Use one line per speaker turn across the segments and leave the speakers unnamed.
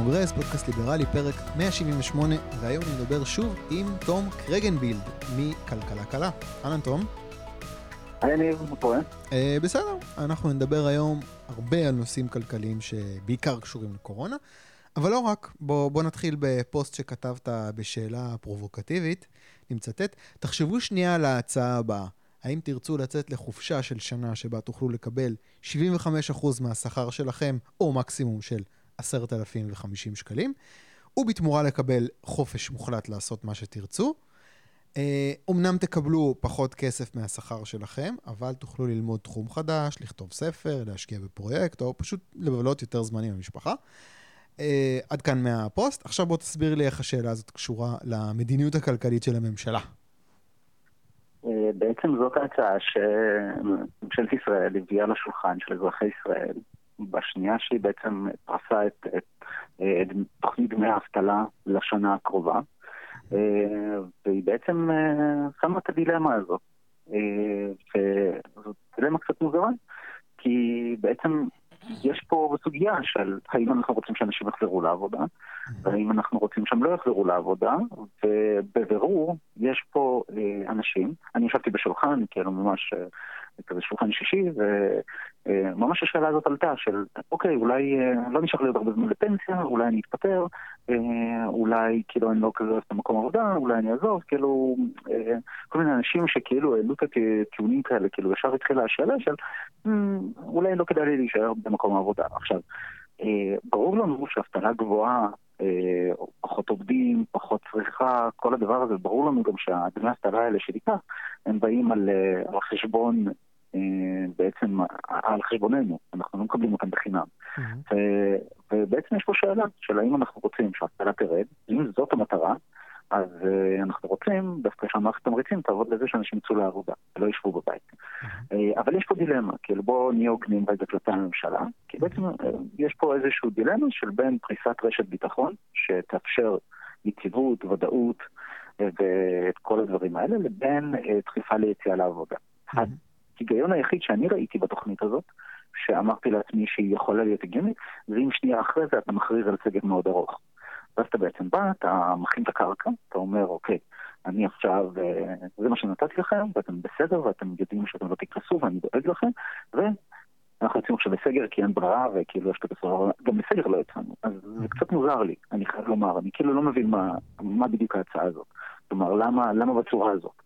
הקונגרס, פודקאסט ליברלי, פרק 178, והיום נדבר שוב עם תום קרגנבילד מכלכלה קלה. אהלן תום.
מה קורה?
אה, בסדר, אנחנו נדבר היום הרבה על נושאים כלכליים שבעיקר קשורים לקורונה, אבל לא רק. בוא, בוא נתחיל בפוסט שכתבת בשאלה פרובוקטיבית, אני מצטט, תחשבו שנייה על ההצעה הבאה. האם תרצו לצאת לחופשה של שנה שבה תוכלו לקבל 75% מהשכר שלכם, או מקסימום של 10,050 שקלים, ובתמורה לקבל חופש מוחלט לעשות מה שתרצו. אומנם תקבלו פחות כסף מהשכר שלכם, אבל תוכלו ללמוד תחום חדש, לכתוב ספר, להשקיע בפרויקט, או פשוט לבלות יותר זמן עם המשפחה. Uh, עד כאן מהפוסט. עכשיו בוא תסביר לי איך השאלה הזאת קשורה למדיניות הכלכלית של הממשלה.
אה, בעצם זאת ההצעה שממשלת ישראל הביאה לשולחן של אזרחי ישראל בשנייה שהיא בעצם פרסה את, את, את תוכנית דמי האבטלה לשנה הקרובה אה, והיא בעצם אה, שמה את הדילמה הזאת וזאת דילמה קצת מוזרה כי בעצם יש פה סוגיה של האם אנחנו רוצים שאנשים יחזרו לעבודה, והאם אנחנו רוצים שהם לא יחזרו לעבודה, ובבירור יש פה אה, אנשים, אני ישבתי בשולחן, כאילו ממש אה, כזה שולחן שישי, וממש השאלה הזאת עלתה של אוקיי, אולי אה, לא נשאר לי עוד הרבה זמן לפנסיה, אולי אני אתפטר, אה, אולי כאילו אני לא כזה אוהב את המקום עבודה, אולי אני אעזוב, כאילו אה, כל מיני אנשים שכאילו העלו את הטיעונים כאלה, כאילו ישר התחילה השאלה של אולי לא כדאי לי להישאר במקום העבודה. עכשיו, ברור לנו שאבטלה גבוהה פחות עובדים, פחות צריכה, כל הדבר הזה, ברור לנו גם שהדמי האבטלה האלה שניקח, הם באים על, על חשבון בעצם על חשבוננו, אנחנו לא מקבלים אותם בחינם. Mm-hmm. ובעצם יש פה שאלה של האם אנחנו רוצים שהאבטלה תרד, אם זאת המטרה, אז uh, אנחנו רוצים דווקא שהמערכת תמריצים תעבוד לזה שאנשים יצאו לעבודה, ולא ישבו בבית. Mm-hmm. Uh, אבל יש פה דילמה, כאילו בואו נהיה הוגנים רגע כלפי הממשלה, כי בעצם uh, יש פה איזשהו דילמה של בין פריסת רשת ביטחון, שתאפשר יציבות, ודאות ואת כל הדברים האלה, לבין דחיפה ליציאה לעבודה. Mm-hmm. ההיגיון היחיד שאני ראיתי בתוכנית הזאת, שאמרתי לעצמי שהיא יכולה להיות הגיונית, זה אם שנייה אחרי זה אתה מכריז על סגר מאוד ארוך. ואז אתה בעצם בא, אתה מכין את הקרקע, אתה אומר, אוקיי, אני עכשיו, אה, זה מה שנתתי לכם, ואתם בסדר, ואתם יודעים שאתם לא תקרסו, ואני דואג לכם, ואנחנו יוצאים עכשיו בסגר כי אין ברירה, וכאילו יש כזה סבבה, גם בסגר לא יצאנו. אז זה קצת מוזר לי, אני חייב לומר, אני כאילו לא מבין מה, מה בדיוק ההצעה הזאת. כלומר, למה, למה בצורה הזאת?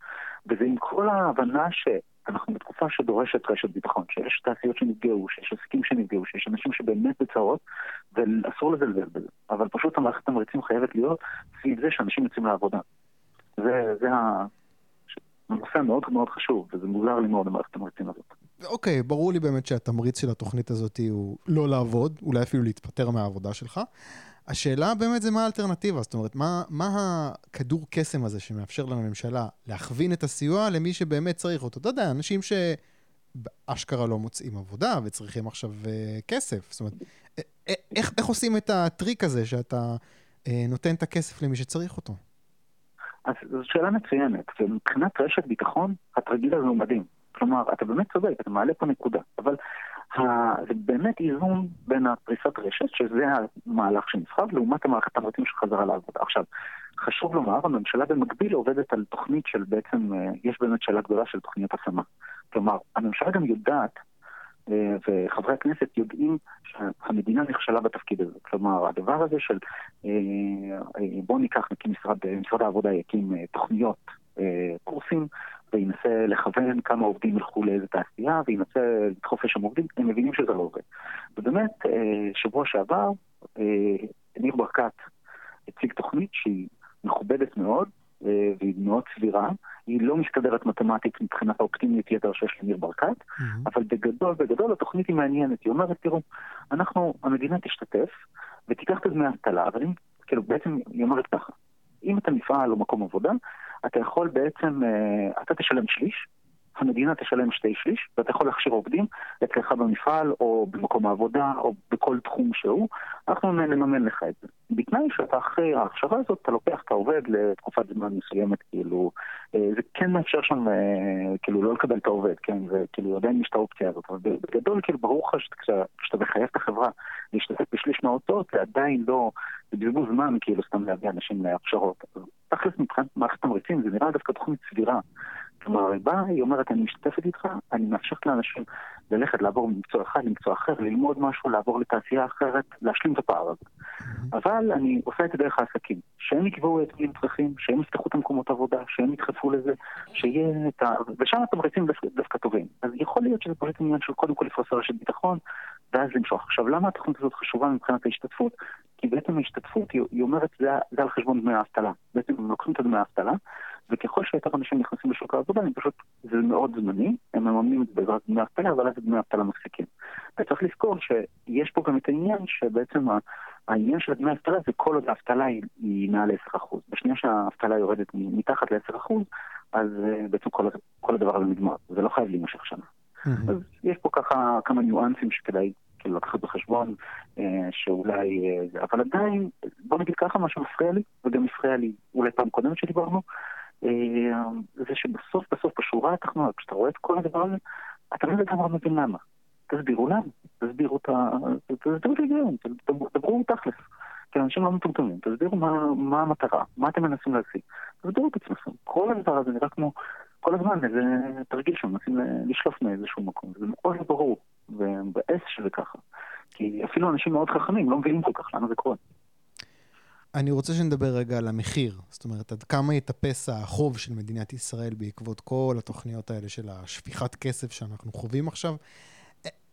וזה עם כל ההבנה ש... אנחנו בתקופה שדורשת רשת ביטחון, שיש תעשיות שנפגעו, שיש עסקים שנפגעו, שיש אנשים שבאמת בצרות, ואסור לזלזל בזה. אבל פשוט המערכת תמריצים חייבת להיות סביב זה שאנשים יוצאים לעבודה. זה, זה הנושא המאוד מאוד חשוב, וזה מוזר לי מאוד המערכת התמריצים הזאת.
אוקיי, okay, ברור לי באמת שהתמריץ של התוכנית הזאת הוא לא לעבוד, אולי אפילו להתפטר מהעבודה שלך. השאלה באמת זה מה האלטרנטיבה, זאת אומרת, מה, מה הכדור קסם הזה שמאפשר לממשלה להכווין את הסיוע למי שבאמת צריך אותו? אתה יודע, אנשים שאשכרה לא מוצאים עבודה וצריכים עכשיו uh, כסף. זאת אומרת, איך, איך עושים את הטריק הזה שאתה uh, נותן את הכסף למי שצריך אותו?
אז זו שאלה מצוינת, ומבחינת רשת ביטחון, התרגיל הזה הוא מדהים. כלומר, אתה באמת צודק, אתה מעלה פה נקודה, אבל זה באמת איזון בין הפריסת רשת, שזה המהלך שנבחר, לעומת המערכת התמריצים שחזרה לעבודה. עכשיו, חשוב לומר, הממשלה במקביל עובדת על תוכנית של בעצם, אה, יש באמת שאלה גדולה של תוכניות השמה. כלומר, הממשלה גם יודעת, אה, וחברי הכנסת יודעים שהמדינה נכשלה בתפקיד הזה. כלומר, הדבר הזה של אה, בואו ניקח, נקים משרד, משרד העבודה יקים תוכניות, קורסים, וינסה לכוון כמה עובדים ילכו לאיזה תעשייה, וינסה לדחוף לשם עובדים, הם מבינים שזה לא עובד. ובאמת, אה, שבוע שעבר, אה, ניר ברקת הציג תוכנית שהיא מכובדת מאוד, אה, והיא מאוד סבירה. היא לא מסתדרת מתמטית מבחינת האופטימיות יתר שיש לניר ברקת, mm-hmm. אבל בגדול, בגדול התוכנית היא מעניינת. היא אומרת, תראו, אנחנו, המדינה תשתתף ותיקח את דמי האבטלה, אבל אם, כאילו, בעצם היא אומרת ככה, אם אתה מפעל או מקום עבודה, אתה יכול בעצם, אה, אתה תשלם שליש, המדינה תשלם שתי שליש, ואתה יכול להכשיר עובדים אצלך במפעל, או במקום העבודה, או בכל תחום שהוא, אנחנו נממן לך את זה. בתנאי שאתה אחרי ההכשרה הזאת, אתה לוקח את העובד לתקופת זמן מסוימת, כאילו, אה, זה כן מאפשר שם, אה, כאילו, לא לקבל את העובד, כן, וכאילו, עדיין יש את האופציה הזאת, אבל בגדול, כאילו, ברור לך שאתה מחייב את החברה להשתתף בשליש מההוצאות, זה עדיין לא, זה בזבוז זמן, כאילו, סתם להביא אנשים להכשרות. תכלס מבחינת מערכת תמריצים, זה נראה דווקא תוכנית סבירה. כלומר, היא באה, היא אומרת, אני משתתפת איתך, אני מאפשרת לאנשים ללכת, לעבור ממקצוע אחד למקצוע אחר, ללמוד משהו, לעבור לתעשייה אחרת, להשלים את הפער הזה. אבל אני עושה את זה דרך העסקים, שהם יקבעו את מי הם צריכים, שהם יפתחו את המקומות עבודה, שהם ידחפו לזה, שיהיה את ה... ושם התמריצים דווקא טובים. אז יכול להיות שזה פשוט עניין של קודם כל לפרוס רשת ביטחון, ואז למשוך. עכשיו, למה התוכנית הזאת חשובה מבחינת ההשתתפות? כי בעצם ההשתתפות, היא אומרת, זה, זה על חשבון דמי האבטלה. בעצם הם לוקחים את דמי האבטלה, וככל שיותר אנשים נכנסים לשוק העבודה, הם פשוט, זה מאוד זמני, הם מממנים את זה בעזרת דמי אבטלה, אבל אז דמי אבטלה מפסיקים. וצריך לזכור שיש פה גם את העניין שבעצם העניין של דמי אבטלה זה כל עוד האבטלה היא, היא מעל 10%. בשנייה שהאבטלה יורדת מתחת ל-10%, אז אה, בעצם כל, כל הדבר הזה נגמר, זה לא חייב להימשך שנה. Mm-hmm. אז יש פה ככה כמה ניואנסים שכדאי כאילו לקחת בחשבון, אה, שאולי... אה, אבל עדיין, בוא נגיד ככה, מה שמפריע לי, וגם הפריע לי אולי פעם קודמת שדיברנו, זה שבסוף בסוף בשורה התחתונה, כשאתה רואה את כל הדבר הזה, אתה לא לגמרי מבין למה. תסבירו למה, תסבירו את ה... תסבירו את ההיגיון, תדברו תכלס. כי אנשים לא מטומטמים, תסבירו מה, מה המטרה, מה אתם מנסים להשיג. תסבירו את עצמכם. כל הדבר הזה נראה כמו כל הזמן איזה תרגיל שמנסים לשלוף מאיזשהו מקום. זה מאוד ברור, ומבאס שזה ככה. כי אפילו אנשים מאוד חכמים לא מבינים כל כך למה זה קורה.
אני רוצה שנדבר רגע על המחיר. זאת אומרת, עד כמה יטפס החוב של מדינת ישראל בעקבות כל התוכניות האלה של השפיכת כסף שאנחנו חווים עכשיו.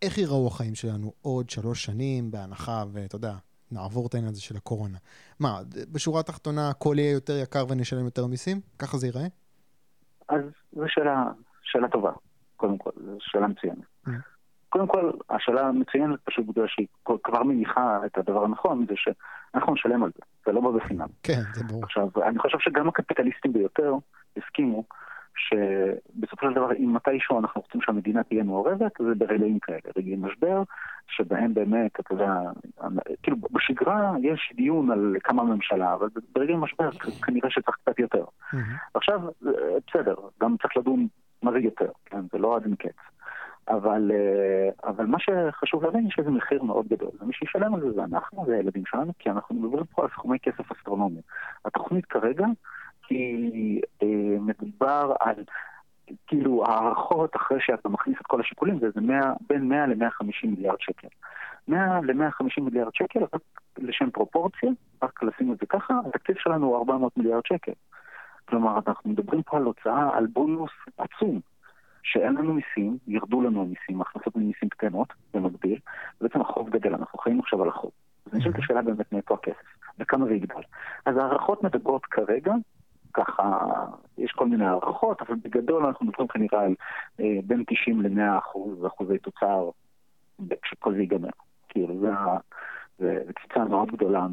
איך ייראו החיים שלנו עוד שלוש שנים, בהנחה, ואתה יודע, נעבור את העניין הזה של הקורונה. מה, בשורה התחתונה הכל יהיה יותר יקר ונשלם יותר מיסים? ככה זה ייראה?
אז זו שאלה, שאלה טובה, קודם כל, זו שאלה מצוינת. קודם כל, השאלה המצוינת פשוט בגלל שהיא כבר מניחה את הדבר הנכון, זה שאנחנו נשלם על זה, זה לא בא בחינם.
כן, זה ברור.
עכשיו, אני חושב שגם הקפיטליסטים ביותר הסכימו שבסופו של דבר, אם מתישהו אנחנו רוצים שהמדינה תהיה מעורבת, זה ברגעים כאלה, רגעי משבר, שבהם באמת, אתה יודע, כאילו בשגרה יש דיון על כמה ממשלה, אבל ברגעי משבר כנראה שצריך קצת יותר. עכשיו, בסדר, גם צריך לדון מה זה יותר, כן, זה לא עד אין קץ. אבל, אבל מה שחשוב להבין, יש לזה מחיר מאוד גדול. ומי שישלם על זה זה אנחנו, זה הילדים שלנו, כי אנחנו מדברים פה על סכומי כסף אסטרונומיים. התוכנית כרגע כי אה, מדובר על כאילו הערכות אחרי שאתה מכניס את כל השיקולים, זה 100, בין 100 ל-150 מיליארד שקל. 100 ל-150 מיליארד שקל, רק לשם פרופורציה, רק לשים את זה ככה, התקציב שלנו הוא 400 מיליארד שקל. כלומר, אנחנו מדברים פה על הוצאה, על בונוס עצום, שאין לנו מיסים, ירדו לנו המיסים, הכנסות ממיסים קטנות במקביל, ובעצם החוב גדל, אנחנו חיים עכשיו על החוב. אז נשאלת השאלה באמת מאיפה הכסף, וכמה זה יגדל. אז הערכות מדברות כרגע ככה, יש כל מיני הערכות, אבל בגדול אנחנו מדברים כנראה על אה, בין 90 ל-100 אחוז, אחוזי תוצר כשכל זה ייגמר. כאילו, זה, זה, זה קפיצה מאוד גדולה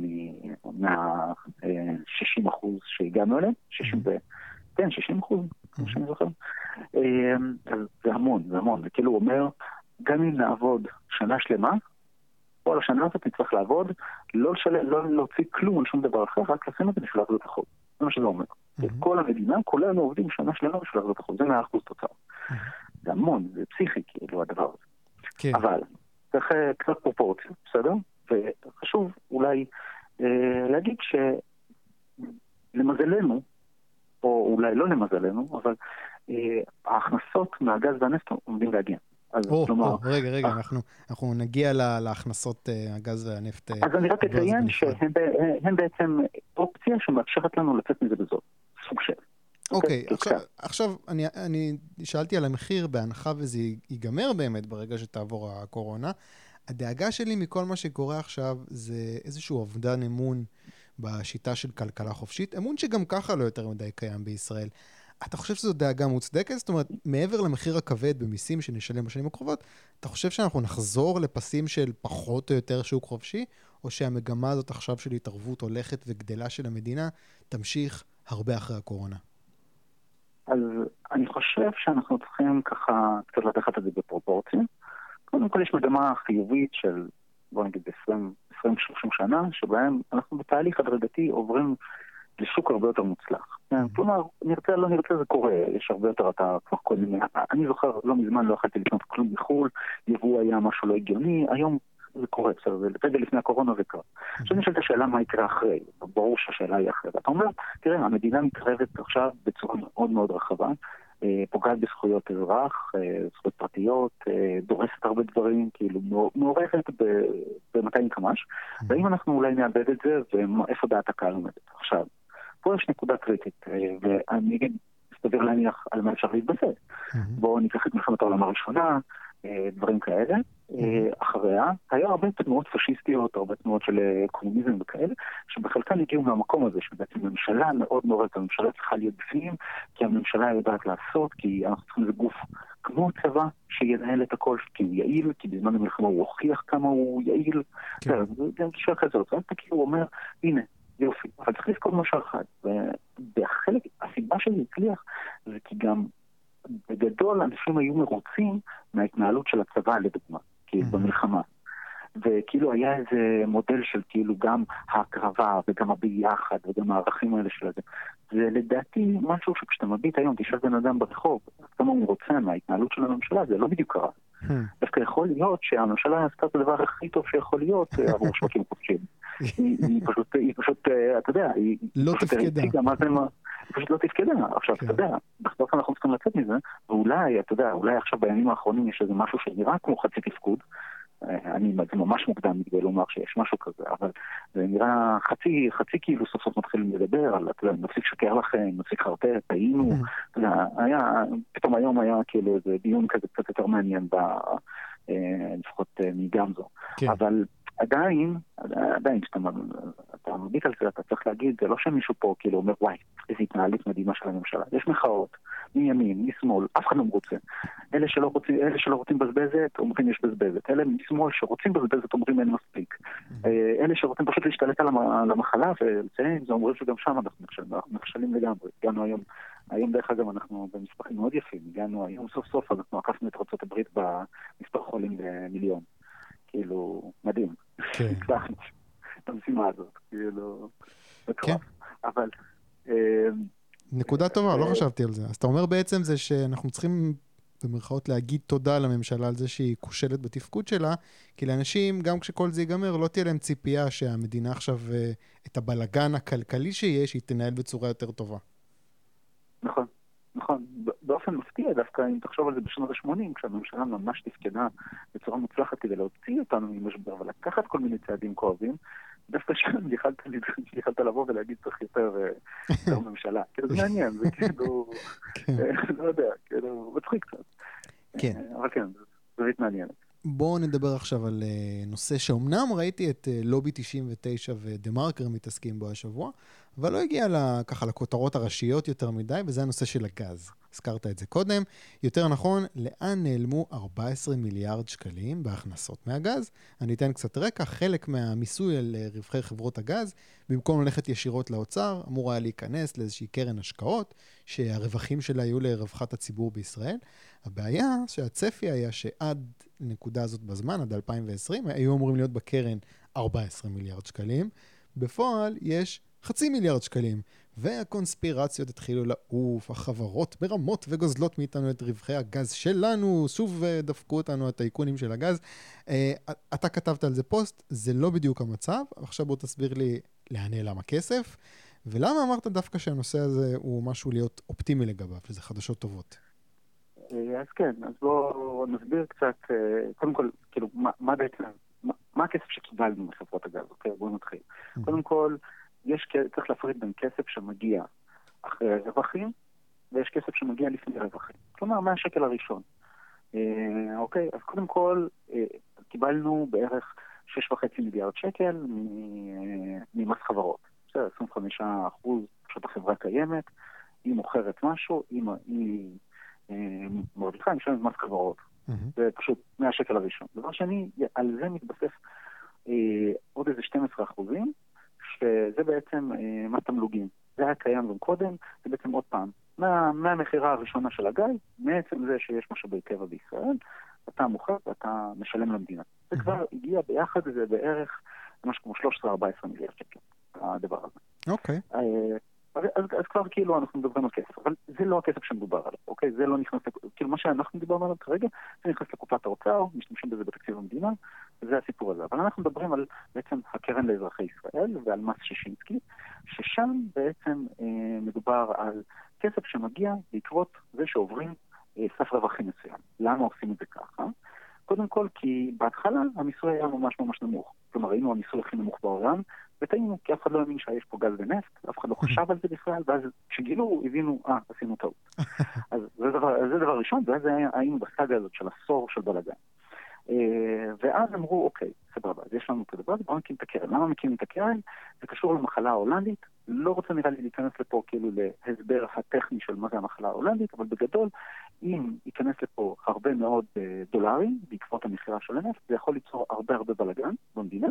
מה-60 אה, אחוז שהגענו אליהם, 60 ו... כן, 60 אחוז, כמו שאני זוכר. אז זה המון, זה המון. זה כאילו אומר, גם אם נעבוד שנה שלמה, כל השנה הזאת נצטרך לעבוד, לא, לשל... לא להוציא כלום על שום דבר אחר, רק לשים את זה בשביל להחזיר את החוב. זה מה שזה אומר. Mm-hmm. כל המדינה, כולנו עובדים שנה שלמה בשביל להחזיר את החוב. זה 100% תוצר. Mm-hmm. זה המון, זה פסיכי כאילו הדבר הזה. כן. אבל צריך אה, קצת פרופורציה, בסדר? וחשוב אולי אה, להגיד שלמזלנו, או אולי לא למזלנו, אבל אה, ההכנסות מהגז והנפט עומדים להגיע.
אז או, כלומר... או, רגע, רגע, אה. אנחנו, אנחנו נגיע לה, להכנסות uh, הגז והנפט.
אז אני רק אציין שהם בעצם אופציה שמאפשרת לנו לצאת מזה בזול, סוג של.
אוקיי, okay, okay, עכשיו, עכשיו אני, אני שאלתי על המחיר בהנחה וזה ייגמר באמת ברגע שתעבור הקורונה. הדאגה שלי מכל מה שקורה עכשיו זה איזשהו אובדן אמון בשיטה של כלכלה חופשית, אמון שגם ככה לא יותר מדי קיים בישראל. אתה חושב שזו דאגה מוצדקת? זאת אומרת, מעבר למחיר הכבד במיסים שנשלם בשנים הקרובות, אתה חושב שאנחנו נחזור לפסים של פחות או יותר שוק חופשי, או שהמגמה הזאת עכשיו של התערבות הולכת וגדלה של המדינה תמשיך הרבה אחרי הקורונה?
אז אני חושב שאנחנו צריכים ככה קצת לקחת את זה בפרופורציה. קודם כל יש מגמה חיובית של, בוא נגיד, 20-30 שנה, שבהם אנחנו בתהליך הדרגתי עוברים לשוק הרבה יותר מוצלח. כן, כלומר, נרצה לא נרצה זה קורה, יש הרבה יותר, אתה כבר קודם, אני זוכר, לא מזמן לא יכולתי לקנות כלום מחו"ל, יבוא היה משהו לא הגיוני, היום זה קורה, בסדר, זה רגע לפני הקורונה זה קרה. עכשיו אני שואל את השאלה מה יקרה אחרי, ברור שהשאלה היא אחרת. אתה אומר, תראה, המדינה מתקרבת עכשיו בצורה מאוד מאוד רחבה, פוגעת בזכויות אזרח, אה, זכויות פרטיות, אה, דורסת הרבה דברים, כאילו מעורכת ב-200 קמ"ש, והאם אנחנו אולי נאבד את זה, ואיפה דעת הקהל עומדת עכשיו. פה יש נקודה קריטית, ואני אגיד, סביר להניח על מה אפשר להתבסס. בואו ניקח את מלחמת העולם הראשונה, אה, דברים כאלה. אה, אחריה, היה הרבה תנועות פשיסטיות, הרבה תנועות של אה, קומוניזם וכאלה, שבחלקן הגיעו מהמקום הזה, שבעצם ממשלה מאוד מעוררת, הממשלה צריכה להיות בפנים, כי הממשלה יודעת לעשות, כי אנחנו צריכים איזה גוף כמו צבא שינהל את הכל, כי הוא יעיל, כי בזמן המלחמה הוא הוכיח כמה הוא יעיל. כן. זה גם שאלה כזאת, ואז אתה כאילו אומר, הנה, יופי, אבל צריך לזכור משהו אחד, והחלק, הסיבה שזה הצליח, זה כי גם בגדול אנשים היו מרוצים מההתנהלות של הצבא, לדוגמה, כאילו mm-hmm. במלחמה. וכאילו היה איזה מודל של כאילו גם ההקרבה וגם הביחד וגם הערכים האלה של זה. זה לדעתי משהו שכשאתה מביט היום, תשאל בן אדם ברחוב, כמה הוא רוצה מההתנהלות של הממשלה, זה לא בדיוק קרה. Hmm. דווקא יכול להיות שהממשלה עשתה את הדבר הכי טוב שיכול להיות אה, עבור שווקים חופשיים. היא פשוט, היא פשוט, אה, אתה יודע, היא
לא תפקדה.
היא פשוט לא תפקדה. עכשיו, אתה כן. יודע, בסוף אנחנו צריכים לצאת מזה, ואולי, אתה יודע, אולי עכשיו בימים האחרונים יש איזה משהו שנראה כמו חצי תפקוד, אני, זה ממש מוקדם כדי לומר שיש משהו כזה, אבל זה נראה חצי, חצי כאילו סוף סוף מתחילים לדבר על, אתה יודע, נפסיק לשקר לכם, נפסיק חרטט, טעינו, mm. אתה יודע, היה, פתאום היום היה כאילו איזה דיון כזה קצת יותר מעניין, ב, אה, לפחות אה, מגמזו. כן. אבל עדיין, עדיין, כשאתה מביט על זה, אתה צריך להגיד, זה לא שמישהו פה כאילו אומר, וואי, איזו התנהלות מדהימה של הממשלה. יש מחאות, מימין, משמאל, אף אחד לא מרוצה. אלה שלא רוצים, אלה שלא רוצים בזבזת, אומרים יש בזבזת. אלה משמאל שרוצים בזבזת, אומרים אין מספיק. אה, אלה שרוצים פשוט להשתלט על המחלה ולציין, זה אומרים שגם שם אנחנו נכשלים, אנחנו נכשלים לגמרי. הגענו היום, היום דרך אגב אנחנו במספרים מאוד יפים, הגענו היום סוף סוף, אנחנו עקפנו את ארה"ב במספר חולים למיליון. כאילו, מדהים. כן. את המשימה הזאת, כאילו, כן. אבל...
אה, נקודה טובה, לא אה, חשבתי על זה. אז אתה אומר בעצם זה שאנחנו צריכים במרכאות להגיד תודה לממשלה על זה שהיא כושלת בתפקוד שלה, כי לאנשים, גם כשכל זה ייגמר, לא תהיה להם ציפייה שהמדינה עכשיו, אה, את הבלגן הכלכלי שיש, היא תנהל בצורה יותר טובה.
נכון. נכון, באופן מפתיע דווקא, אם תחשוב על זה בשנות ה-80, כשהממשלה ממש תפקדה בצורה מוצלחת כדי להוציא אותנו ממשבר ולקחת כל מיני צעדים כואבים, דווקא שם יכלת לבוא ולהגיד צריך יותר אה, ממשלה. כאילו זה מעניין, זה כאילו, כן. אה, לא יודע, כאילו, מצחיק קצת. כן. אה, אבל כן, זו זווית מעניינת.
בואו נדבר עכשיו על נושא שאומנם ראיתי את לובי 99 ודה מרקר מתעסקים בו השבוע, אבל לא הגיע לה, ככה לכותרות הראשיות יותר מדי, וזה הנושא של הגז. הזכרת את זה קודם. יותר נכון, לאן נעלמו 14 מיליארד שקלים בהכנסות מהגז? אני אתן קצת רקע. חלק מהמיסוי על אה, רווחי חברות הגז, במקום ללכת ישירות לאוצר, אמור היה להיכנס לאיזושהי קרן השקעות, שהרווחים שלה יהיו לרווחת הציבור בישראל. הבעיה שהצפי היה שעד לנקודה הזאת בזמן, עד 2020, היו אמורים להיות בקרן 14 מיליארד שקלים. בפועל יש חצי מיליארד שקלים. והקונספירציות התחילו לעוף, החברות ברמות וגוזלות מאיתנו את רווחי הגז שלנו, שוב אה, דפקו אותנו הטייקונים של הגז. אה, אתה כתבת על זה פוסט, זה לא בדיוק המצב, עכשיו בוא תסביר לי לאן נעלם הכסף, ולמה אמרת דווקא שהנושא הזה הוא משהו להיות אופטימי לגביו, שזה חדשות טובות.
אה, אז כן, אז בואו נסביר קצת, קודם כל, כאילו, מה, מה בעצם, מה, מה הכסף שקיבלנו מחברות הגז, אוקיי? בואו נתחיל. Mm-hmm. קודם כל, יש, צריך להפריד בין כסף שמגיע אחרי רווחים, ויש כסף שמגיע לפני רווחים. כלומר, מהשקל הראשון. אה, אוקיי, אז קודם כל, אה, קיבלנו בערך 6.5 מיליארד שקל ממס חברות. בסדר, 25 אחוז פשוט החברה קיימת, היא מוכרת משהו, היא, היא אה, מרוויחה, היא משלמת מס חברות. Mm-hmm. זה פשוט מהשקל הראשון. דבר שני, על זה מתבסס אה, עוד איזה 12 אחוזים שזה בעצם אה, מס תמלוגים. זה היה קיים גם קודם, זה בעצם עוד פעם מה, מהמכירה הראשונה של הגיא, מעצם זה שיש משאבי טבע בישראל, אתה מוכר ואתה משלם למדינה. זה כבר הגיע ביחד, זה בערך משהו כמו 13-14 מיליארד שקל, הדבר הזה.
אוקיי. Okay.
אז, אז, אז כבר כאילו אנחנו מדברים על כסף, אבל זה לא הכסף שמדובר עליו, אוקיי? זה לא נכנס, כאילו מה שאנחנו דיברנו עליו כרגע, זה נכנס לקופת האוצר, משתמשים בזה בתקציב המדינה, וזה הסיפור הזה. אבל אנחנו מדברים על בעצם הקרן לאזרחי ישראל ועל מס שישינסקי, ששם בעצם אה, מדובר על כסף שמגיע בעקבות זה שעוברים אה, סף רווחים מסוים. למה עושים את זה ככה? קודם כל כי בהתחלה המיסוי היה ממש ממש נמוך. כלומר, היינו המיסוי הכי נמוך בעולם, וטעינו, כי אף אחד לא האמין שיש פה גז ונפט, אף אחד לא חשב על זה בכלל, ואז כשגילו, הבינו, אה, עשינו טעות. אז זה דבר, זה דבר ראשון, ואז היינו בסאגה הזאת של עשור של בלאגן. אה, ואז אמרו, אוקיי, סבבה, אז יש לנו את הדבר הזה, בואו נקים את הקרן. למה מקימים את הקרן? זה קשור למחלה ההולנדית. לא רוצה נראה לי להיכנס לפה כאילו להסבר הטכני של מה זה המחלה ההולנדית, אבל בגדול, אם ייכנס לפה הרבה מאוד אה, דולרים בעקבות המכירה של הנפט, זה יכול ליצור הרבה הרבה בלאגן במדינה.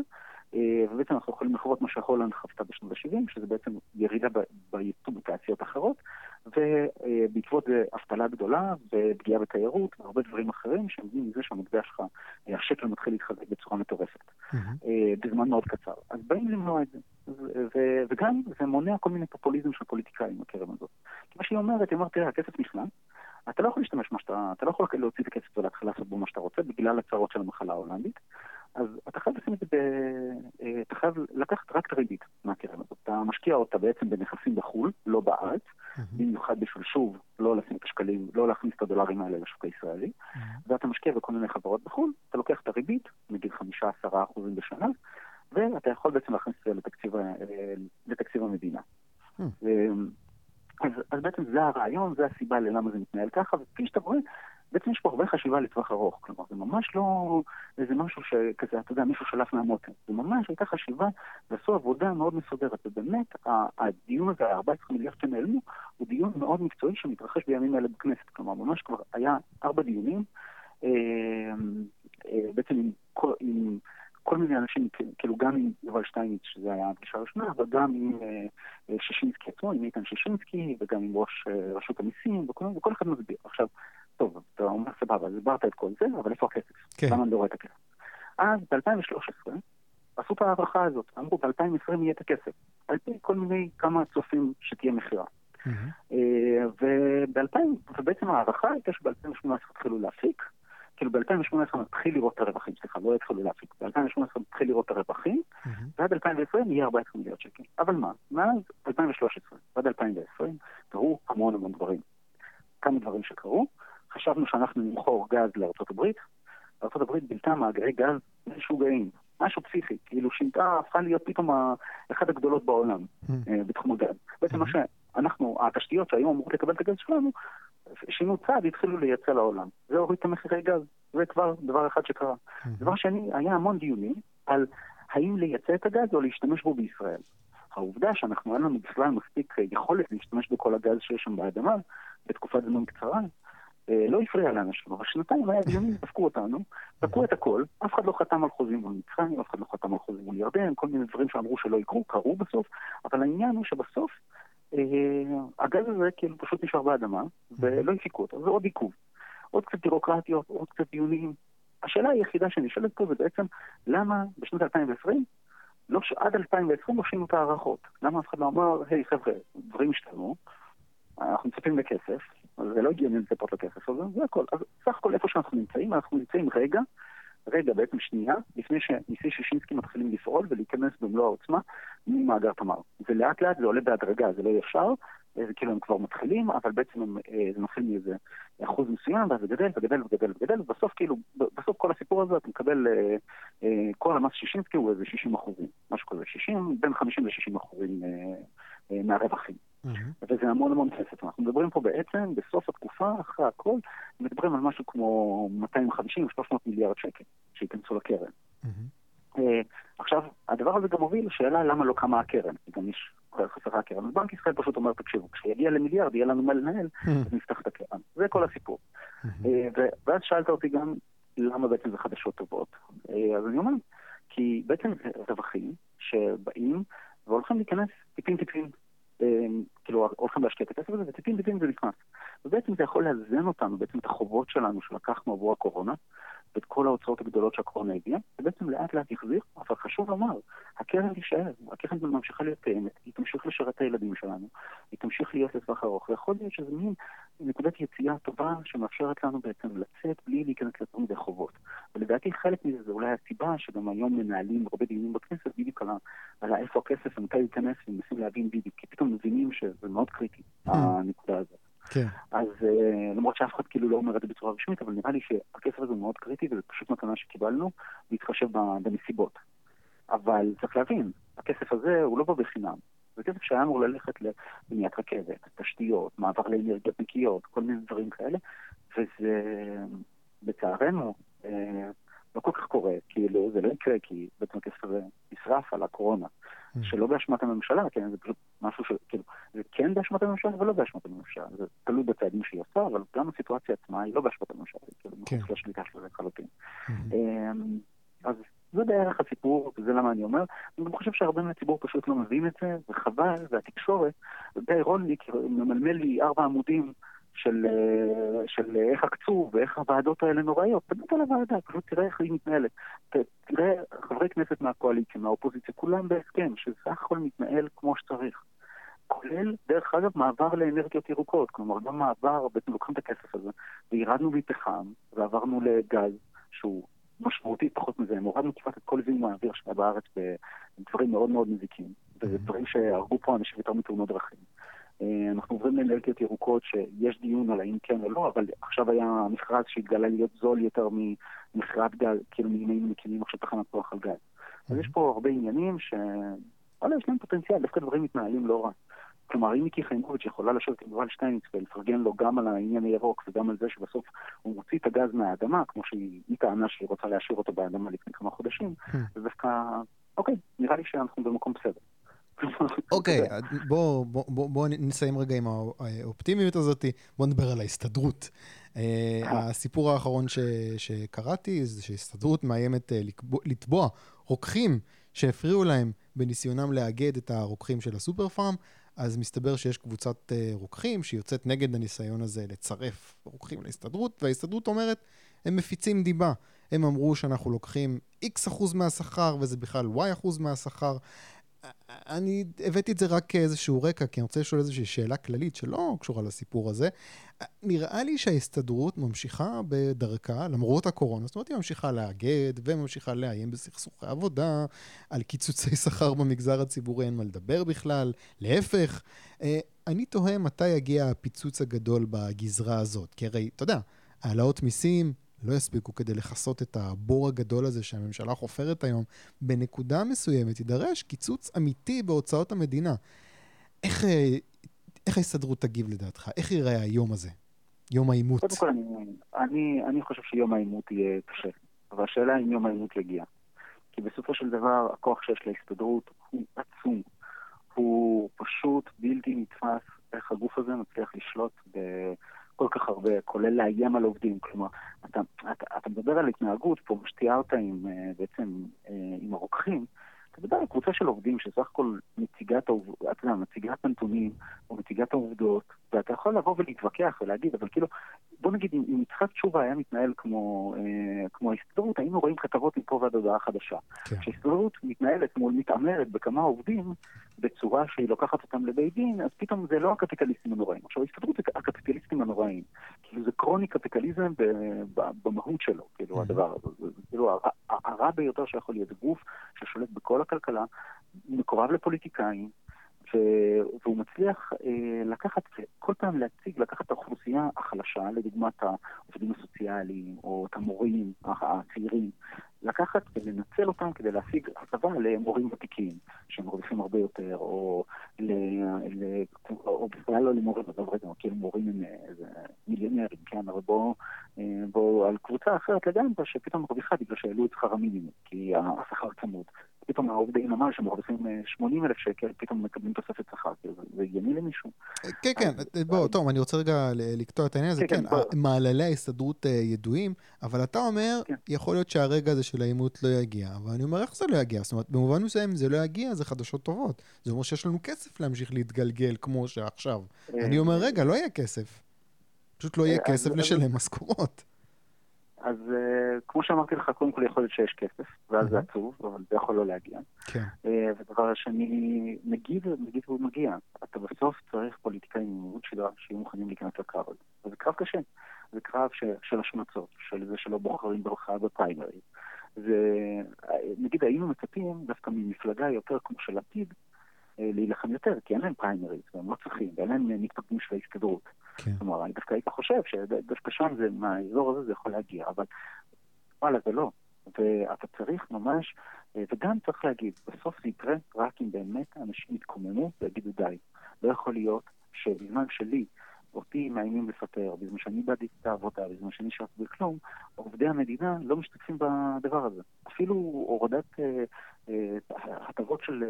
אה, ובעצם אנחנו יכולים לחוות מה שהולנד חוותה בשנות ה-70, שזה בעצם ירידה בייצוא בתעשיות אחרות, ובעקבות זה אבטלה גדולה ופגיעה בתיירות והרבה דברים אחרים שמגיעים מזה שהמטבע שלך, אה, השקל מתחיל להתחזק בצורה מטורפת, mm-hmm. בזמן מאוד קצר. אז באים למנוע את זה. וגם זה מונע כל מיני פופוליזם של פוליטיקאים, הקרן הזאת. כי מה שהיא אומרת, היא אומרת, תראה, הכסף נכנס, אתה לא יכול להשתמש מה שאתה, אתה לא יכול להוציא את הכסף ולהתחיל לעשות בו מה שאתה רוצה בגלל הצרות של המחלה ההולנדית. אז אתה חייב לשים את זה, ב... אה, אתה חייב לקחת רק את הריבית מהקרן הזאת. אתה משקיע אותה בעצם בנכסים בחו"ל, לא בארץ, במיוחד בשביל שוב לא לשים את השקלים, לא להכניס את הדולרים האלה לשוק הישראלי, ואתה משקיע בכל מיני חברות בחו"ל, אתה לוקח את הריבית, נגיד 5-10% בשנה, ואתה יכול בעצם להכניס את זה לתקציב, אה, לתקציב המדינה. אז, אז בעצם זה הרעיון, זה הסיבה ללמה זה מתנהל ככה, וכפי שאתה רואה, בעצם יש פה הרבה חשיבה לטווח ארוך. כלומר, זה ממש לא איזה משהו שכזה, אתה יודע, מישהו שלף מהמותן. זה ממש הייתה חשיבה ועשו עבודה מאוד מסודרת. ובאמת, הדיון הזה, ה-14 מיליארד שנעלמו, הוא דיון מאוד מקצועי שמתרחש בימים אלה בכנסת. כלומר, ממש כבר היה ארבע דיונים, אה, אה, בעצם עם, עם כל מיני אנשים, כאילו גם עם יובל שטייניץ, שזה היה הפגישה הראשונה, אבל גם עם אה, שישינסקי עצמו, עם איתן שישינסקי, וגם עם ראש רשות המיסים, וכל, וכל אחד מסביר. עכשיו, אתה אומר סבבה, הסברת את כל זה, אבל איפה הכסף? כן. למה אני לא רואה את הכסף? אז ב-2013 עשו את ההערכה הזאת, אמרו ב-2020 יהיה את הכסף, על פי כל מיני כמה צופים שתהיה מכירה. Mm-hmm. ובעצם ההערכה הייתה שב-2018 התחילו להפיק, כאילו ב-2018 נתחיל לראות את הרווחים, סליחה, לא יתחילו להפיק, ב-2018 נתחיל לראות את הרווחים, mm-hmm. ועד 2020 יהיה 14 מיליארד שקל. אבל מה, מאז 2013 ועד 2020 קרו המון המון דברים. כמה דברים שקרו, חשבנו שאנחנו נמכור גז לארה"ב, ארה"ב בילתה מאגרי גז משוגעים, משהו פסיכי, כאילו שינתה, הפכה להיות פתאום אחת הגדולות בעולם mm. בתחום הגז. בעצם מה mm-hmm. שאנחנו, התשתיות שהיו אמורות לקבל את הגז שלנו, שינו צעד, התחילו לייצא לעולם. זה הוריד את המחירי גז, זה כבר דבר אחד שקרה. Mm-hmm. דבר שני, היה המון דיונים על האם לייצא את הגז או להשתמש בו בישראל. העובדה שאנחנו אין לנו בכלל מספיק יכולת להשתמש בכל הגז שיש שם באדמה בתקופת זמן קצרה, אה, לא הפריע לאנשים, אבל שנתיים היה דיונים, דפקו אותנו, תקעו את הכל, אף אחד לא חתם על חוזים מול מצרים, אף אחד לא חתם על חוזים מול ירדן, כל מיני דברים שאמרו שלא יקרו, קרו בסוף, אבל העניין הוא שבסוף אה, הגז הזה כאילו פשוט נשאר באדמה, ולא הפיקו אותו, זה עוד עיכוב. עוד קצת בירוקרטיות, עוד קצת דיונים. השאלה היחידה שנשאלת פה זה בעצם, למה בשנת 2020, לא, עד 2020 לא שינו את ההערכות? למה אף אחד לא אמר, היי חבר'ה, דברים השתנו, אנחנו מצפים לכסף, אז זה לא הגיוני לצפות לכסף הזה, זה הכל. אז סך הכל איפה שאנחנו נמצאים, אנחנו נמצאים רגע, רגע בעצם שנייה, לפני שניסי שישינסקי מתחילים לפעול ולהיכנס במלוא העוצמה ממאגר תמר. ולאט לאט זה עולה בהדרגה, זה לא ישר, זה כאילו הם כבר מתחילים, אבל בעצם הם, אה, זה מתחיל מאיזה אחוז מסוים, ואז זה גדל וגדל וגדל וגדל, ובסוף כאילו, בסוף כל הסיפור הזה אתה מקבל, אה, אה, כל המס שישינסקי הוא איזה 60 אחוזים, משהו כזה, 60, בין 50 ל-60 אחוזים מהרווחים. Mm-hmm. וזה המון המון כסף. אנחנו מדברים פה בעצם, בסוף התקופה, אחרי הכל, מדברים על משהו כמו 250-300 מיליארד שקל שייכנסו לקרן. Mm-hmm. עכשיו, הדבר הזה גם מוביל לשאלה למה לא קמה הקרן, כי גם יש חסרה הקרן. אז בנק ישראל פשוט אומר, תקשיבו, כשיגיע למיליארד יהיה לנו מה לנהל, mm-hmm. אז נפתח את הקרן. זה כל הסיפור. אה, ואז שאלת אותי גם, למה בעצם זה חדשות טובות? אה, אז אני אומר, כי בעצם זה רווחים שבאים והולכים להיכנס טיפין טיפין כאילו הולכים להשקיע את הכסף הזה, וטיפין טיפין זה נכנס. ובעצם זה יכול לאזן אותנו, בעצם את החובות שלנו שלקחנו עבור הקורונה, ואת כל ההוצאות הגדולות שהקורונה הביאה, ובעצם לאט לאט יחזיר, אבל חשוב לומר, הקרן תישאר, הקרן ממשיכה להיות קיימת, היא תמשיך לשרת את הילדים שלנו, היא תמשיך להיות לטווח ארוך, ויכול להיות שזה מין נקודת יציאה טובה שמאפשרת לנו בעצם לצאת בלי להיכנס יותר מדי חובות. ולדעתי חלק מזה זה אולי הסיבה שגם היום מנהלים הרבה דיונים בכנסת בדיוק על, על איפה הכסף ומתי ייכנס ומנסים להבין בדיוק, כי פתאום מבינים שזה מאוד קריטי, hmm. הנקודה הזאת. כן. אז uh, למרות שאף אחד כאילו לא אומר את זה בצורה רשמית, אבל נראה לי שהכסף הזה מאוד קריטי וזה פשוט מתנה שקיבלנו, להתחשב בנסיבות. אבל צריך להבין, הכסף הזה הוא לא בא בחינם. זה כסף שהיה אמור ללכת לבניית רכבת, תשתיות, מעבר לאנרגיות נקיות, כל מיני דברים כאלה, וזה לצערנו אה, לא כל כך קורה, כאילו זה לא יקרה כי בעצם הכסף הזה נשרף על הקורונה. Mm. שלא באשמת הממשלה, כן, זה פשוט משהו ש... כאילו, זה כן באשמת הממשלה ולא באשמת הממשלה. זה תלוי בצעדים שהיא עושה, אבל גם הסיטואציה עצמה היא לא באשמת הממשלה, היא כאילו כן. מחוץ לשליטה של זה לחלוטין. Mm-hmm. אמ, אז זה בערך הסיפור, וזה למה אני אומר. אני גם חושב שהרבה מהציבור פשוט לא מבין את זה, וחבל, והתקשורת, די אירוני, ממלמל לי ארבע עמודים של, אה, של איך עקצו ואיך הוועדות האלה נוראיות. באמת על הוועדה, פשוט תראה איך היא מתנהלת. תראה חברי כנסת מהקואליציה, מהאופוזיציה, כולם בהסכם, שסך הכל מתנהל כמו שצריך. כולל, דרך אגב, מעבר לאנרגיות ירוקות. כלומר, גם מעבר, בעצם לוקחים את הכסף הזה, וירדנו מפחם, ועברנו לגז, שהוא משמעותית פחות מזה. הורדנו כמעט את כל זיהום האוויר שהיה בארץ בדברים מאוד מאוד מזיקים. וזה דברים שהרגו פה אנשים יותר מתאונות דרכים. אה, אנחנו עוברים לאנרגיות ירוקות שיש דיון על האם כן או לא, אבל עכשיו היה מכרז שהתגלה להיות זול יותר ממכירת גז, כאילו אם היינו מקימים עכשיו תחנת כוח על גז. אז יש פה הרבה עניינים ש... וואלה, יש להם פוטנציאל, דווקא דברים מתנהלים לא רע. כלומר, אם מיקי חיימוביץ' יכולה לשבת עם יובל שטייניץ ולפרגן לו גם על העניין הירוק וגם על זה שבסוף הוא מוציא את הגז מהאדמה, כמו שהיא טענה שהיא רוצה להשאיר אותו באדמה לפני כמה חודשים, זה דווקא, אוקיי, נראה לי שאנחנו במקום בסדר.
אוקיי, בואו בוא נסיים רגע עם האופטימיות הזאת, בואו נדבר על ההסתדרות. אה, הסיפור האחרון שקראתי זה שההסתדרות מאיימת אה, לתבוע רוקחים שהפריעו להם בניסיונם לאגד את הרוקחים של הסופר פארם. אז מסתבר שיש קבוצת רוקחים שיוצאת נגד הניסיון הזה לצרף רוקחים להסתדרות, וההסתדרות אומרת, הם מפיצים דיבה. הם אמרו שאנחנו לוקחים X אחוז מהשכר וזה בכלל Y אחוז מהשכר. אני הבאתי את זה רק כאיזשהו רקע, כי אני רוצה לשאול איזושהי שאלה כללית שלא קשורה לסיפור הזה. נראה לי שההסתדרות ממשיכה בדרכה, למרות הקורונה, זאת אומרת, היא ממשיכה לאגד וממשיכה לאיים בסכסוכי עבודה, על קיצוצי שכר במגזר הציבורי אין מה לדבר בכלל, להפך. אה, אני תוהה מתי יגיע הפיצוץ הגדול בגזרה הזאת, כי הרי, אתה יודע, העלאות מיסים, לא יספיקו כדי לכסות את הבור הגדול הזה שהממשלה חופרת היום, בנקודה מסוימת יידרש קיצוץ אמיתי בהוצאות המדינה. איך, אה, איך ההסתדרות תגיב לדעתך? איך ייראה היום הזה? יום העימות.
קודם כל, אני, אני, אני חושב שיום העימות יהיה קשה, אבל השאלה אם יום העימות יגיע. כי בסופו של דבר, הכוח שיש להסתדרות הוא עצום. הוא פשוט בלתי נתפס איך הגוף הזה מצליח לשלוט ב... כל כך הרבה, כולל לאיים על עובדים. כלומר, אתה, אתה, אתה מדבר על התנהגות פה, שתיארת עם, אה, בעצם אה, עם הרוקחים, אתה על קבוצה של עובדים שסך הכל מציגת, אתה יודע, מציגת הנתונים או מציגת העובדות, ואתה יכול לבוא ולהתווכח ולהגיד, אבל כאילו, בוא נגיד, אם, יצחק תשובה היה מתנהל כמו, אה, כמו ההסתדרות, היינו רואים כתבות מפה ועד הודעה חדשה. כן. כשההסתדרות מתנהלת מול מתעמרת בכמה עובדים, בצורה שהיא לוקחת אותם לבית דין, אז פתאום זה לא הקפיטליסטים הנוראים. עכשיו, ההסתדרות זה הקפיטליסטים הנוראים. כאילו, זה קרוני קפיטליזם במהות שלו, כאילו. הדבר הזה. זה כאילו הרע ביותר שיכול להיות גוף ששולט בכל הכלכלה, מקורב לפוליטיקאים, והוא מצליח אה, לקחת, כל פעם להציג, לקחת את האוכלוסייה החלשה, לדוגמת העובדים הסוציאליים, או את המורים הצעירים, לקחת ולנצל אותם כדי להשיג הטבה למורים ותיקים, שמרוויחים הרבה יותר, או, ל, ל, או בכלל לא למורים, עזוב רגע, כאילו מורים הם איזה מיליונרים, כן, אבל בואו בוא, על קבוצה אחרת לגמרי, שפתאום מרוויחה בגלל שהעלו את שכר המינימום, כי השכר צמוד. פתאום העובדי נמל שמרוויחים 80 אלף שקל, פתאום מקבלים תוספת שכר, זה הגיוני למישהו.
כן, כן, בוא, טוב, אני רוצה רגע לקטוע את העניין הזה, כן, כן מעללי ההסתדרות ידועים, אבל אתה אומר, כן. יכול להיות שהרגע הזה של העימות לא יגיע, אבל אני אומר, איך זה לא יגיע? זאת אומרת, במובן מסוים, זה לא יגיע, זה חדשות טובות. זה אומר שיש לנו כסף להמשיך להתגלגל כמו שעכשיו. אני אומר, רגע, לא יהיה כסף. פשוט לא יהיה כסף לשלם משכורות.
אז uh, כמו שאמרתי לך, קודם כל יכול להיות שיש כסף, ואז זה עצוב, אבל זה יכול לא להגיע.
כן. Uh,
ודבר שני, נגיד, נגיד הוא מגיע, אתה בסוף צריך פוליטיקאים עם עמוד שדרה שיהיו מוכנים להיכנס לקרב הזה. וזה קרב קשה. זה קרב ש, של השמצות, של זה שלא בוחרים ברכה בפריימריז. ונגיד היינו מצפים דווקא ממפלגה יותר כמו של לפיד, אה, להילחם יותר, כי אין להם פריימריז, והם לא צריכים, ואין להם מתפקדים של ההסתדרות. כן. כלומר, אני דווקא הייתי חושב שדווקא שם זה, מהאזור הזה זה יכול להגיע, אבל וואלה, זה לא. ואתה צריך ממש, אה, וגם צריך להגיד, בסוף זה יקרה רק אם באמת אנשים יתקוממו ויגידו די. לא יכול להיות שבזמן שלי, אותי מאיימים לפטר, בזמן שאני איבדתי את העבודה, בזמן שאני שרתי בכלום, עובדי המדינה לא משתתפים בדבר הזה. אפילו הורדת אה, אה, הטבות של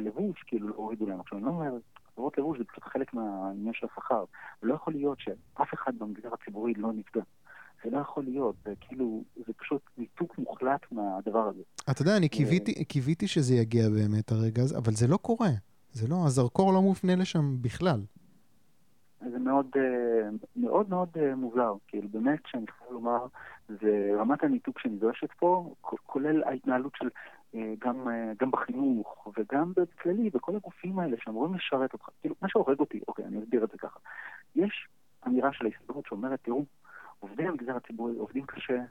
לבוש, כאילו לא הורידו להם. עכשיו, אני לא אומר, הטבות לבוש זה פשוט חלק מהעניין של השכר. לא יכול להיות שאף אחד במגזר הציבורי לא נפגע. זה לא יכול להיות, זה כאילו, זה פשוט ניתוק מוחלט מהדבר הזה.
אתה יודע, אני קיוויתי, קיוויתי שזה יגיע באמת הרגע הזה, אבל זה לא קורה. זה לא, הזרקור לא מופנה לשם בכלל.
זה מאוד מאוד מאוד מוזר, כאילו באמת, שאני חייב לומר, זה רמת הניתוק שנדרשת פה, כולל ההתנהלות של גם, גם בחינוך וגם בכללי, בכל הגופים האלה שאמורים לשרת אותך. כאילו, מה שהורג אותי, אוקיי, אני אסביר את זה ככה. יש אמירה של ההסתדרות שאומרת, תראו, עובדי המגזר הציבורי עובדים קשה,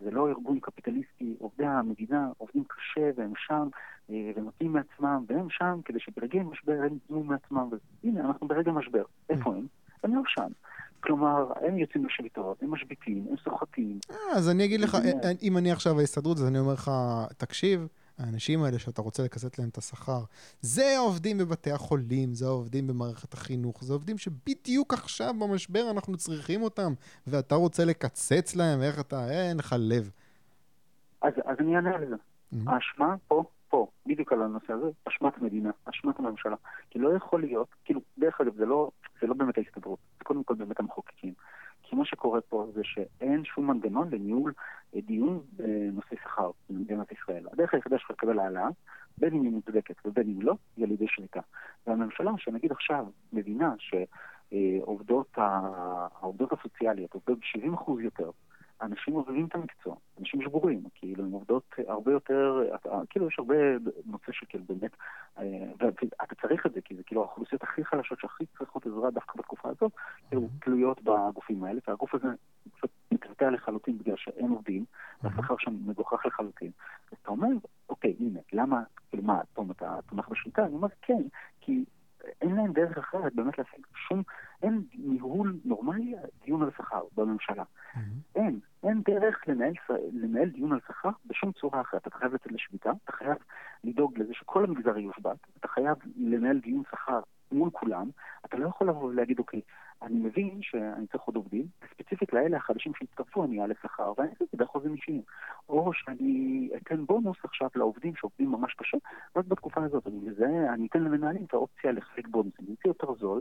זה לא ארגון קפיטליסטי, עובדי המדינה עובדים קשה והם שם ונותנים מעצמם, והם שם כדי שברגעי משבר הם ייתנו מעצמם. והנה, אנחנו ברגע משבר. איפה הם? הם לא שם. כלומר, הם יוצאים לשביתות, הם משביתים, הם סוחטים.
אז אני אגיד לך, אם אני עכשיו ההסתדרות, אז אני אומר לך, תקשיב, האנשים האלה שאתה רוצה לקצץ להם את השכר, זה העובדים בבתי החולים, זה העובדים במערכת החינוך, זה עובדים שבדיוק עכשיו במשבר אנחנו צריכים אותם, ואתה רוצה לקצץ להם, איך אתה, אין לך לב.
אז, אז אני אענה על זה. Mm-hmm. האשמה פה, פה, בדיוק על הנושא הזה, אשמת מדינה, אשמת הממשלה. כי לא יכול להיות, כאילו, דרך אגב, זה לא, זה לא באמת ההסתדרות, זה קודם כל באמת המחוקקים. כי מה שקורה פה זה שאין שום מנגנון לניהול אה, דיון בנושא שכר במדינת ישראל. הדרך היחידה שלך לקבל העלאה, בין אם היא מוצדקת ובין אם לא, היא על ידי שליטה. והממשלה, שנגיד עכשיו מבינה שעובדות העובדות הסוציאליות עובדות ב-70% יותר, אנשים עוזבים את המקצוע, אנשים שבורים, כאילו, הן עובדות הרבה יותר, כאילו, יש הרבה נושא שכאילו באמת, אה, ואתה צריך את זה, כי זה כאילו האוכלוסיות הכי חלשות שהכי צריכות עזרה דווקא בתקופה הזאת, כאילו, תלויות בגופים האלה, והגוף הזה מתקטע לחלוטין בגלל שאין עובדים, והשכר שם מגוחך לחלוטין. אז אתה אומר, אוקיי, הנה, למה, כאילו, מה, תום, אתה תומך בשליטה? אני אומר, כן, כי... אין להם דרך אחרת באמת להשיג שום, אין ניהול נורמלי, דיון על שכר בממשלה. Mm-hmm. אין, אין דרך לנהל, לנהל דיון על שכר בשום צורה אחרת. אתה חייב לצאת לשביתה, אתה חייב לדאוג לזה שכל המגזר יושבת, אתה חייב לנהל דיון שכר מול כולם, אתה לא יכול לבוא ולהגיד, אוקיי, אני מבין שאני צריך עוד עובדים, ספציפית לאלה החדשים שהצטרפו אני אעלה שכר, ואני אעשה את זה באחוזים אישיים. או שאני אתן בונוס עכשיו לעובדים שעובדים ממש קשה, רק בתקופה הזאת. אני מזהה, אני אתן למנהלים את האופציה לחלק בונוסים, זה יותר זול,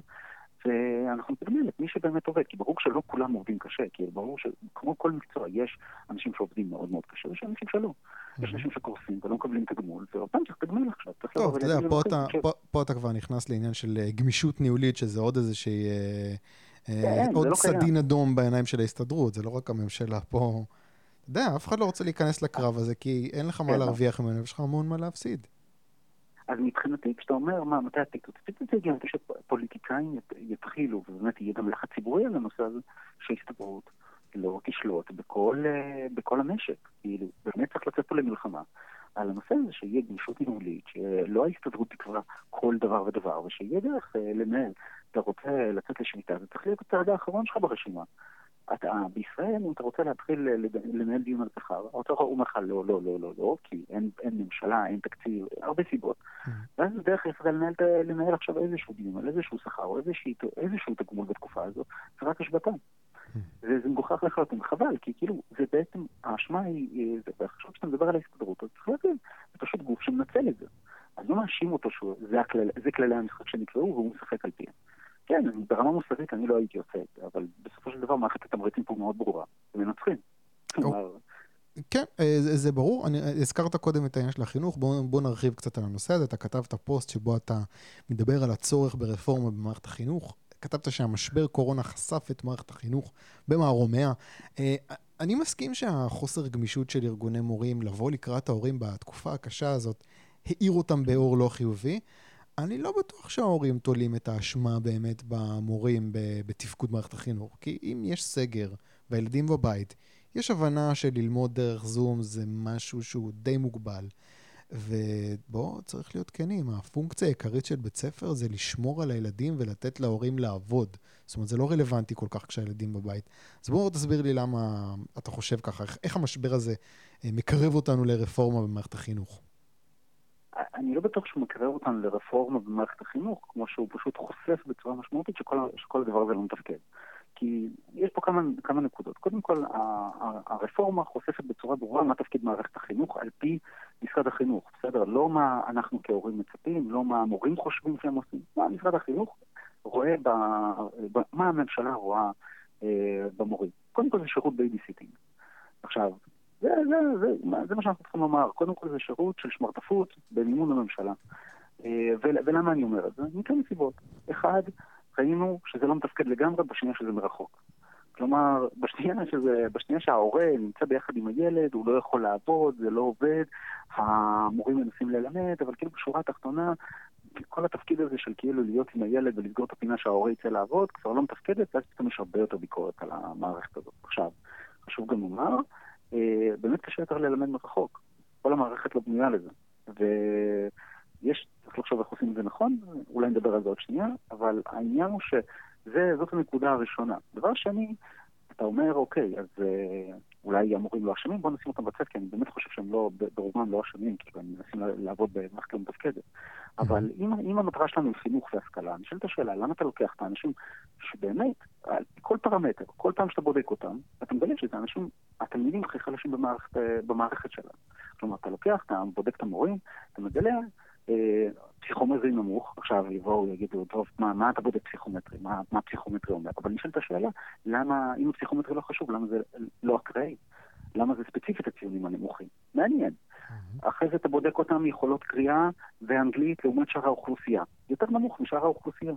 ואנחנו נתגמל את מי שבאמת עובד, כי ברור שלא כולם עובדים קשה, כי ברור שכמו כל מקצוע, יש אנשים שעובדים מאוד מאוד קשה, ויש אנשים שלא. יש אנשים שקורסים ולא מקבלים תגמול, ואותם צריך לתגמל עכשיו.
טוב, אתה יודע, פה אתה כבר נכנס לעניין של אה, גמישות ניהולית, שזה עוד איזושהי... אה, כן, עוד לא סדין אדום בעיניים של ההסתדרות, זה לא רק הממשלה פה. אתה יודע, אף אחד לא רוצה להיכנס לקרב הזה, כי אין לך מה כן. להרוויח ממנו, יש לך המון מה להפסיד.
אז מבחינתי, כשאתה אומר, מה, מתי הטיקטוק? הטיקטוק יגיע מתי שפוליטיקאים יתחילו, ובאמת יהיה גם לחץ ציבורי על הנושא הזה, שהסתדרות לא תשלוט בכל, אה, בכל המשק. כאילו, באמת צריך לצאת פה למלחמה על הנושא הזה, שיהיה גמישות ניהולית, שלא ההסתדרות תקבע כל דבר ודבר, ושיהיה דרך אה, לנהל. אתה רוצה לצאת לשביתה, זה צריך להיות הצעד האחרון שלך ברשימה. אתה, בישראל, אם אתה רוצה להתחיל לנהל דיון על שכר, האוצר אומר לך לא, לא, לא, לא, לא, כי אין, אין ממשלה, אין תקציב, הרבה סיבות. Mm-hmm. ואז דרך היחידה לנהל, לנהל עכשיו איזשהו דיון על איזשהו שכר או איזשהו, איזשהו תגמול בתקופה הזאת, זה רק השבתה. Mm-hmm. וזה מגוחך לחלוטין, חבל, כי כאילו, זה בעצם, האשמה היא, ועכשיו כשאתה מדבר על ההסתדרות, אז צריך להבין, זה פשוט גוף שמנצל את זה. שהוא, זה, הכלל, זה כללי המשחק שנקראו והוא משחק על פיהם. כן, ברמה מוסרית אני לא הייתי עושה את זה, אבל בסופו של דבר מערכת התמריצים פה מאוד ברורה. הם מנצחים.
כן, אה, זה, זה ברור. אני, הזכרת קודם את העניין של החינוך, בוא, בוא נרחיב קצת על הנושא הזה. אתה כתבת פוסט שבו אתה מדבר על הצורך ברפורמה במערכת החינוך. כתבת שהמשבר קורונה חשף את מערכת החינוך במערומיה. אה, אני מסכים שהחוסר גמישות של ארגוני מורים לבוא לקראת ההורים בתקופה הקשה הזאת, העיר אותם באור לא חיובי. אני לא בטוח שההורים תולים את האשמה באמת במורים בתפקוד מערכת החינוך. כי אם יש סגר והילדים בבית, יש הבנה שללמוד דרך זום זה משהו שהוא די מוגבל. ובואו, צריך להיות כנים, הפונקציה העיקרית של בית ספר זה לשמור על הילדים ולתת להורים לעבוד. זאת אומרת, זה לא רלוונטי כל כך כשהילדים בבית. אז בואו תסביר לי למה אתה חושב ככה, איך המשבר הזה אה, מקרב אותנו לרפורמה במערכת החינוך.
אני לא בטוח שהוא מקרב אותנו לרפורמה במערכת החינוך, כמו שהוא פשוט חושף בצורה משמעותית שכל, שכל הדבר הזה לא מתפקד. כי יש פה כמה, כמה נקודות. קודם כל, הרפורמה חושפת בצורה ברורה מה תפקיד מערכת החינוך על פי משרד החינוך, בסדר? לא מה אנחנו כהורים מצפים, לא מה המורים חושבים שהם עושים, מה משרד החינוך רואה, ב, ב, מה הממשלה רואה אה, במורים. קודם כל זה שירות babysitting. עכשיו, זה, זה, זה, זה, זה מה שאנחנו צריכים לומר. קודם כל זה שירות של שמרטפות במימון הממשלה. אה, ולמה אני אומר את זה? מכמה סיבות. אחד, ראינו שזה לא מתפקד לגמרי בשנייה שזה מרחוק. כלומר, בשנייה, שזה, בשנייה שההורה נמצא ביחד עם הילד, הוא לא יכול לעבוד, זה לא עובד, המורים מנסים ללמד, אבל כאילו בשורה התחתונה, כל התפקיד הזה של כאילו להיות עם הילד ולסגור את הפינה שההורה יצא לעבוד, כבר לא מתפקדת, ואז פתאום יש הרבה יותר ביקורת על המערכת הזאת. עכשיו, חשוב גם לומר, באמת קשה יותר ללמד מרחוק. כל המערכת לא בנויה לזה. ויש, צריך לחשוב איך עושים את זה נכון, אולי נדבר על זה עוד שנייה, אבל העניין הוא שזאת הנקודה הראשונה. דבר שני, אתה אומר, אוקיי, אז אה, אולי המורים לא אשמים, בוא נשים אותם בצד, כי אני באמת חושב שהם לא, ברובם לא אשמים, כי הם מנסים לעבוד במערכת לא מתפקדת. אבל אם, אם המטרה שלנו היא חינוך והשכלה, את השאלה, למה אתה לוקח את האנשים שבאמת, על כל פרמטר, כל פעם שאתה בודק אותם, אתה מגלה שזה אנשים, התלמידים הכי חלשים במערכת, במערכת שלנו. כלומר, אתה לוקח, אתה בודק את המורים, אתה מגלה אה, פסיכומטרי נמוך, עכשיו יבואו ויגידו, טוב, מה, מה אתה בודק פסיכומטרי? מה, מה פסיכומטרי אומר? אבל נשאלת השאלה, למה, אם הפסיכומטרי לא חשוב, למה זה לא אקראי? למה זה ספציפית הציונים הנמוכים? מעניין. אחרי זה אתה בודק אותם יכולות קריאה ואנגלית לעומת שאר האוכלוסייה. יותר נמוך משאר האוכלוסייה.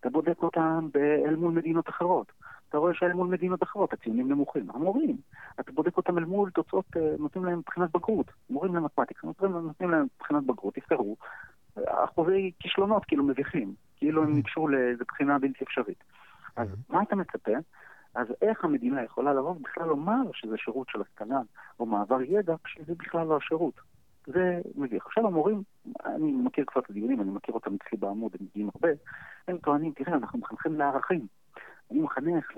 אתה בודק אותם אל מול מדינות אחרות. אתה רואה שאל מול מדינות אחרות הציונים נמוכים. המורים, אתה בודק אותם אל מול תוצאות, אה, נותנים להם בחינת בגרות. מורים למתמטיקה, נותנים, להם בחינת בגרות, תפתרו. אחוזי כישלונות כאילו מביכים, כאילו הם ניגשו לאיזו בחינה בלתי אפשרית. אז מה אתה מצפה? אז איך המדינה יכולה לבוא ובכלל לומר שזה שירות של השכלה או מעבר ידע, כשזה בכלל לא השירות? זה מביך. עכשיו המורים, אני מכיר כבר את הדיונים, אני מכיר אותם אצלי בעמוד, הם מגיעים הרבה, הם טוענים, תראה, אנחנו מחנכים לערכים. אני מחנך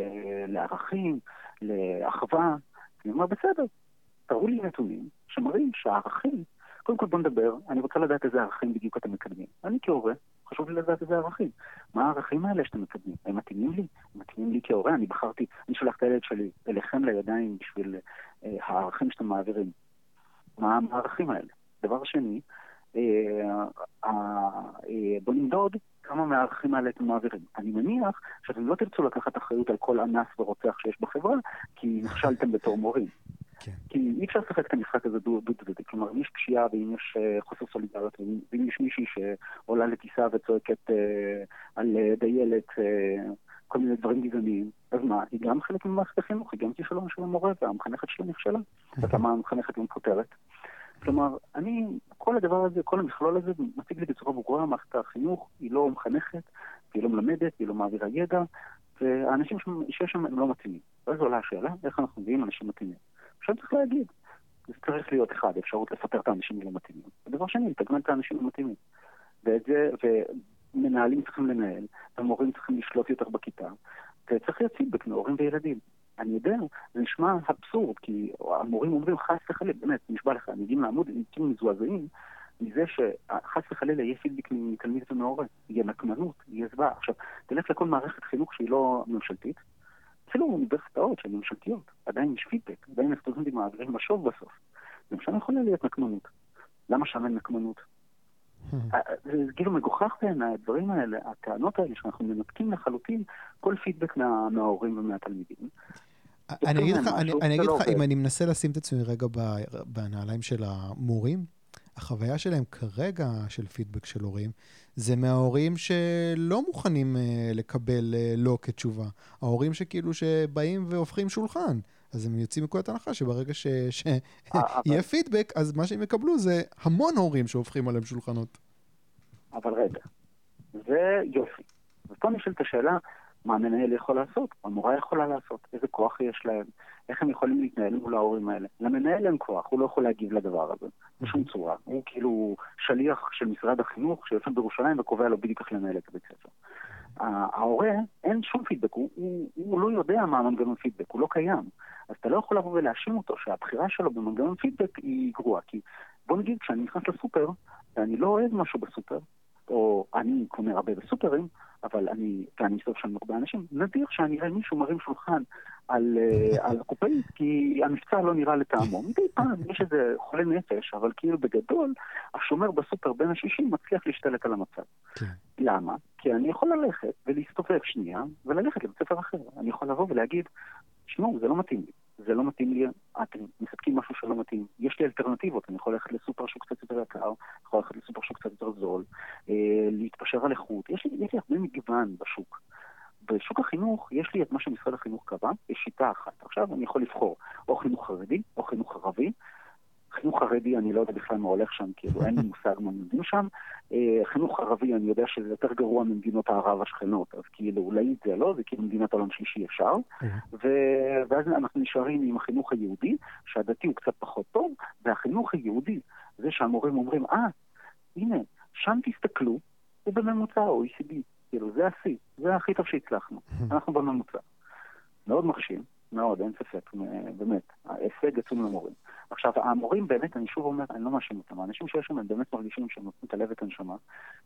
לערכים, לאחווה. אני אומר, בסדר, תראו לי נתונים שמראים שהערכים, קודם כל בוא נדבר, אני רוצה לדעת איזה ערכים בדיוק אתם מקדמים. אני כהורה, חשוב לי לדעת איזה ערכים. מה הערכים האלה שאתם מקדמים? הם מתאימים לי? הם מתאימים לי כהורה? אני בחרתי, אני שולח את הילד שלי אליכם לידיים בשביל אה, הערכים שאתם מעבירים. מה הערכים האלה? דבר שני, אה, אה, בוא נמדוד כמה מהערכים האלה אתם מעבירים. אני מניח שאתם לא תרצו לקחת אחריות על כל אנס ורוצח שיש בחברה, כי נכשלתם בתור מורים. כן. כי אי אפשר לשחק את המשחק הזה דו-צדדי. כלומר, אם יש פשיעה ואם יש uh, חוסר סולידריות, ואם יש מישהי שעולה לטיסה וצועקת uh, על uh, דיילת uh, כל מיני דברים גזעניים, אז מה, היא גם חלק ממערכת החינוך, היא גם כישלון של המורה, והמחנכת שלה נכשלה. אז למה המחנכת לא מפוטרת? כלומר, אני, כל הדבר הזה, כל המכלול הזה מציג לי בצורה ברורה, מערכת החינוך היא לא מחנכת, היא לא מלמדת, היא לא מעבירה ידע, והאנשים שיש שם הם לא מתאימים. ואז עולה השאלה, איך אנחנו מביאים אנשים מתאימים. עכשיו צריך להגיד, זה צריך להיות אחד, אפשרות לפטר את האנשים הלא מתאימים. ודבר שני, לתגמל את האנשים המתאימים. ואת זה, ומנהלים צריכים לנהל, ומורים צריכים לשלוט יותר בכיתה, וצריך להיות פידבק מהורים וילדים. אני יודע, זה נשמע אבסורד, כי המורים אומרים חס וחלילה, באמת, נשבע לך, הם מגיעים לעמוד, הם מזועזעים מזה שחס וחלילה יהיה פידבק מתלמיד ומהורה, יהיה נקמנות, יהיה זוועה. עכשיו, תלך לכל מערכת חינוך שהיא לא ממשלתית, אפילו אוניברסיטאות שהן ממשלתיות, עדיין יש פידבק, עדיין הסטודנטים מעבירים משוב בסוף. גם שם יכולה להיות נקמנות. למה שם אין נקמנות? זה כאילו מגוחך בעיניי, הדברים האלה, הטענות האלה שאנחנו מנתקים לחלוטין כל פידבק מה, מההורים ומהתלמידים.
אני אגיד לך, אני, אני אגיד לך, אם אני מנסה לשים את עצמי רגע בנעליים של המורים, החוויה שלהם כרגע של פידבק של הורים, זה מההורים שלא מוכנים uh, לקבל uh, לא כתשובה. ההורים שכאילו שבאים והופכים שולחן. אז הם יוצאים מכל הנחה שברגע שיהיה פידבק, אז מה שהם יקבלו זה המון הורים שהופכים עליהם שולחנות.
אבל רגע, זה יופי. ופה נשאלת השאלה, מה המנהל יכול לעשות, המורה יכולה לעשות, איזה כוח יש להם, איך הם יכולים להתנהל מול ההורים האלה. למנהל אין כוח, הוא לא יכול להגיב לדבר הזה, בשום צורה. הוא כאילו שליח של משרד החינוך שיושב בירושלים וקובע לו בדיוק איך לנהל את הבית ספר. ההורה, אין שום פידבק, הוא, הוא, הוא לא יודע מה המנגנון פידבק, הוא לא קיים. אז אתה לא יכול לבוא ולהאשים אותו שהבחירה שלו במנגנון פידבק היא גרועה. כי בוא נגיד, כשאני נכנס לסופר, ואני לא אוהב משהו בסופר, או אני קונה הרבה בסופרים, אבל אני, ואני מסתובב שם הרבה אנשים, נדיר שאני אראה מישהו מרים שולחן על, אה, על הקופאית, כי המבצע לא נראה לטעמו. מדי פעם יש איזה חולה נפש, אבל כאילו בגדול, השומר בסופר בין השישים מצליח להשתלט על המצב. כן. למה? כי אני יכול ללכת ולהסתובב שנייה, וללכת לבית ספר אחר. אני יכול לבוא ולהגיד, תשמעו, זה לא מתאים לי. זה לא מתאים לי, אתם מספקים משהו שלא מתאים. יש לי אלטרנטיבות, אני יכול ללכת לסופר שהוא קצת יותר יקר, יכול ללכת לסופר שהוא קצת יותר זול, אה, להתפשר על איכות. יש לי, יש לי הרבה מגוון בשוק. בשוק החינוך יש לי את מה שמשרד החינוך קבע, יש שיטה אחת. עכשיו אני יכול לבחור או חינוך חרדי או חינוך ערבי, חינוך חרדי, אני לא יודע בכלל מה הולך שם, כאילו אין לי מושג מה לומדים שם. אה, חינוך ערבי, אני יודע שזה יותר גרוע ממדינות הערב השכנות, אז כאילו להעיד זה לא, זה כאילו מדינת עולם שלישי אפשר. ואז אנחנו נשארים עם החינוך היהודי, שהדתי הוא קצת פחות טוב, והחינוך היהודי, זה שהמורים אומרים, אה, הנה, שם תסתכלו, זה בממוצע ה-OECD, כאילו זה השיא, זה הכי טוב שהצלחנו, אנחנו בממוצע. מאוד מרשים, מאוד, אין ספק, באמת, ההישג עצום למורים. עכשיו, המורים באמת, אני שוב אומר, אני לא מאשים אותם, האנשים שיש שם, הם באמת מרגישים שהם נותנים את הלב את הנשמה.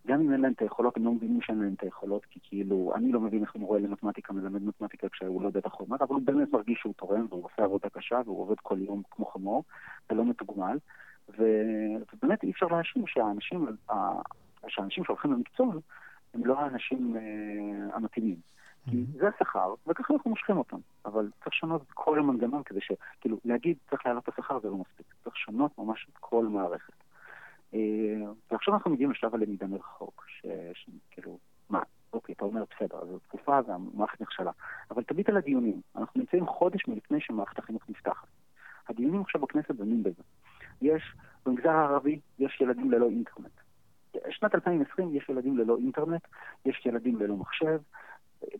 גם אם אין להם את היכולות, הם לא מבינים שאין להם את היכולות, כי כאילו, אני לא מבין איך מורה למתמטיקה מלמד מתמטיקה כשהוא לא יודע את החומר, אבל הוא באמת מרגיש שהוא תורם, והוא עושה עבודה קשה, והוא עובד כל יום כמו חמור, ולא מתוגמל. ובאמת אי אפשר להאשים שהאנשים, שהאנשים שהולכים למקצוע, הם לא האנשים אה, המתאימים. כי זה השכר, וככה אנחנו מושכים אותם. אבל צריך לשנות את כל המנגנון כדי ש... כאילו, להגיד צריך להעלות את השכר זה לא מספיק. צריך לשנות ממש את כל המערכת. אה, ועכשיו אנחנו מגיעים לשלב הלמידה מרחוק, שכאילו, מה, אוקיי, אתה אומר, בסדר, זו תקופה והמערכת נכשלה. אבל תביט על הדיונים. אנחנו נמצאים חודש מלפני שמערכת החינוך נפתחת. הדיונים עכשיו בכנסת דנים בזה. יש, במגזר הערבי יש ילדים ללא אינטרנט. שנת 2020 יש ילדים ללא אינטרנט, יש ילדים ללא מחשב,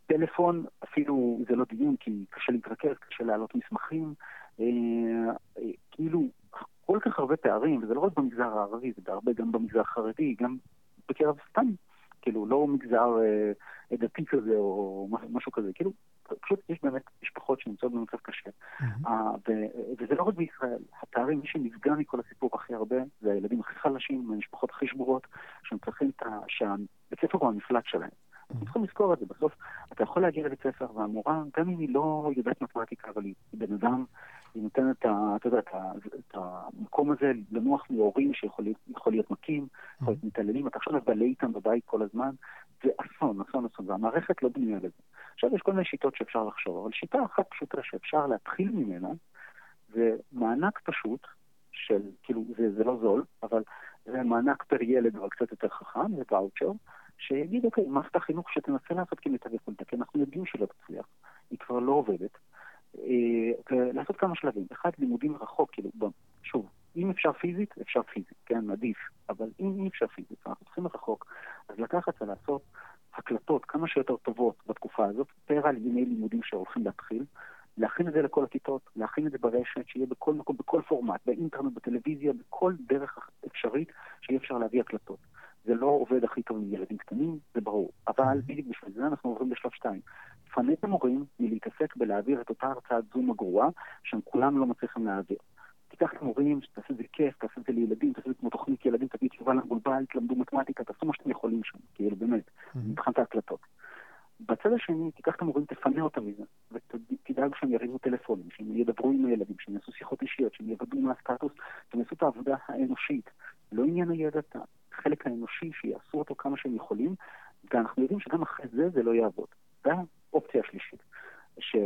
טלפון, אפילו זה לא דיון כי קשה להתרכז, קשה להעלות מסמכים, אה, אה, כאילו כל כך הרבה פערים, וזה לא רק במגזר הערבי, זה הרבה גם במגזר החרדי, גם בקרב סתם, כאילו לא מגזר אה, דתי כזה או משהו כזה, כאילו פשוט יש באמת משפחות שנמצאות במצב קשה. Mm-hmm. וזה לא רק בישראל, הפערים, מי שנפגע מכל הסיפור הכי הרבה, זה הילדים הכי חלשים, המשפחות הכי שבורות, שהם צריכים את ה... שהבית ספר הוא המפלט שלהם. אנחנו צריכים לזכור את זה. בסוף, אתה יכול להגיע לבית ספר, והמורה, גם אם היא לא יודעת מתמטיקה, אבל היא בן אדם, היא נותנת, את המקום הזה לנוח מהורים שיכול להיות מכים, יכול להיות מתעללים, אתה עכשיו מבלה איתם בבית כל הזמן, זה אסון, אסון, אסון, והמערכת לא בנויה לזה. עכשיו יש כל מיני שיטות שאפשר לחשוב, אבל שיטה אחת פשוטה שאפשר להתחיל ממנה, זה מענק פשוט, של, כאילו, זה, זה לא זול, אבל זה מענק פר ילד, אבל קצת יותר חכם, זה ואוצ'ר, שיגיד, אוקיי, מערכת החינוך שתנסה לעשות כמיטב יכולתה, כי אנחנו יודעים שלא תצליח, היא כבר לא עובדת, אה, ולעשות כמה שלבים. אחד, לימודים מרחוק, כאילו, שוב, אם אפשר פיזית, אפשר פיזית, כן, עדיף, אבל אם אי אפשר פיזית, אנחנו צריכים מרחוק, אז לקחת ולעשות הקלטות כמה שיותר טובות בתקופה הזאת, פר על ימי לימודים שהולכים להתחיל, להכין את זה לכל הכיתות, להכין את זה ברשת, שיהיה בכל מקום, בכל פורמט, באינטרנט, בטלוויזיה, בכל דרך אפשרית שיהיה אפשר להביא הקלטות. זה לא עובד הכי טוב עם ילדים קטנים, זה ברור. אבל בדיוק בשביל זה אנחנו עוברים לשלב שתיים. תפנה את המורים מלהתעסק בלהעביר את אותה הרצאת זום הגרועה, שהם כולם לא מצליחים להעביר. תיקח את המורים, תעשה את זה כיף, תעשה את זה לילדים, תעשה את זה כמו תוכנית ילדים, תגיד תשובה למבולבל, תלמדו מתמטיקה, תעשו מה שאתם יכולים שם, כאילו באמת, מבחינת ההקלטות. בצד השני, תיקח את המורים, תפנה אותם מזה, ותדאג שהם יריבו טלפונים, שהם ידברו עם הילדים, שהם יעשו שיחות אישיות, שהם יוודאו מה הסטטוס, שהם יעשו את העבודה האנושית. לא עניין הידע, החלק האנושי שיעשו אותו כמה שהם יכולים, ואנחנו יודעים שגם אחרי זה זה לא יעבוד. זה האופציה השלישית. ש...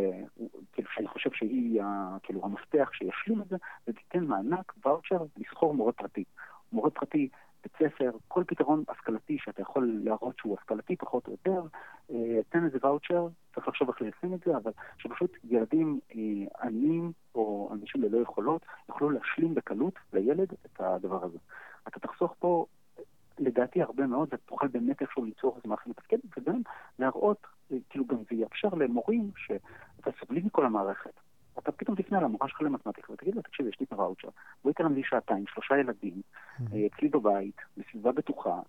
כאילו, שאני חושב שהיא כאילו, המפתח שישלים את זה, ותיתן מענק, ואוצ'ר, לסחור מורה פרטי. מורה פרטי, בית ספר, כל פתרון השכלתי שאתה יכול להראות שהוא השכלתי פחות או יותר, אה, תן איזה ואוצ'ר, צריך לחשוב איך ליישם את זה, אבל שפשוט ילדים אה, עניים או אנשים ללא יכולות יוכלו להשלים בקלות לילד את הדבר הזה. אתה תחסוך פה לדעתי הרבה מאוד, ותוכל באמת איכשהו ליצור איזה מערכת מתפקדת, וגם להראות, כאילו גם זה יאפשר למורים שאתה סובלים מכל המערכת. אתה פתאום תפנה למורה שלך למתמטיקה ותגיד לו, תקשיב, יש לי את הוואוצ'ר, בואי תרם לי שעתיים, שלושה ילדים, אה, אצלי בבית, בסביבה בטוחה,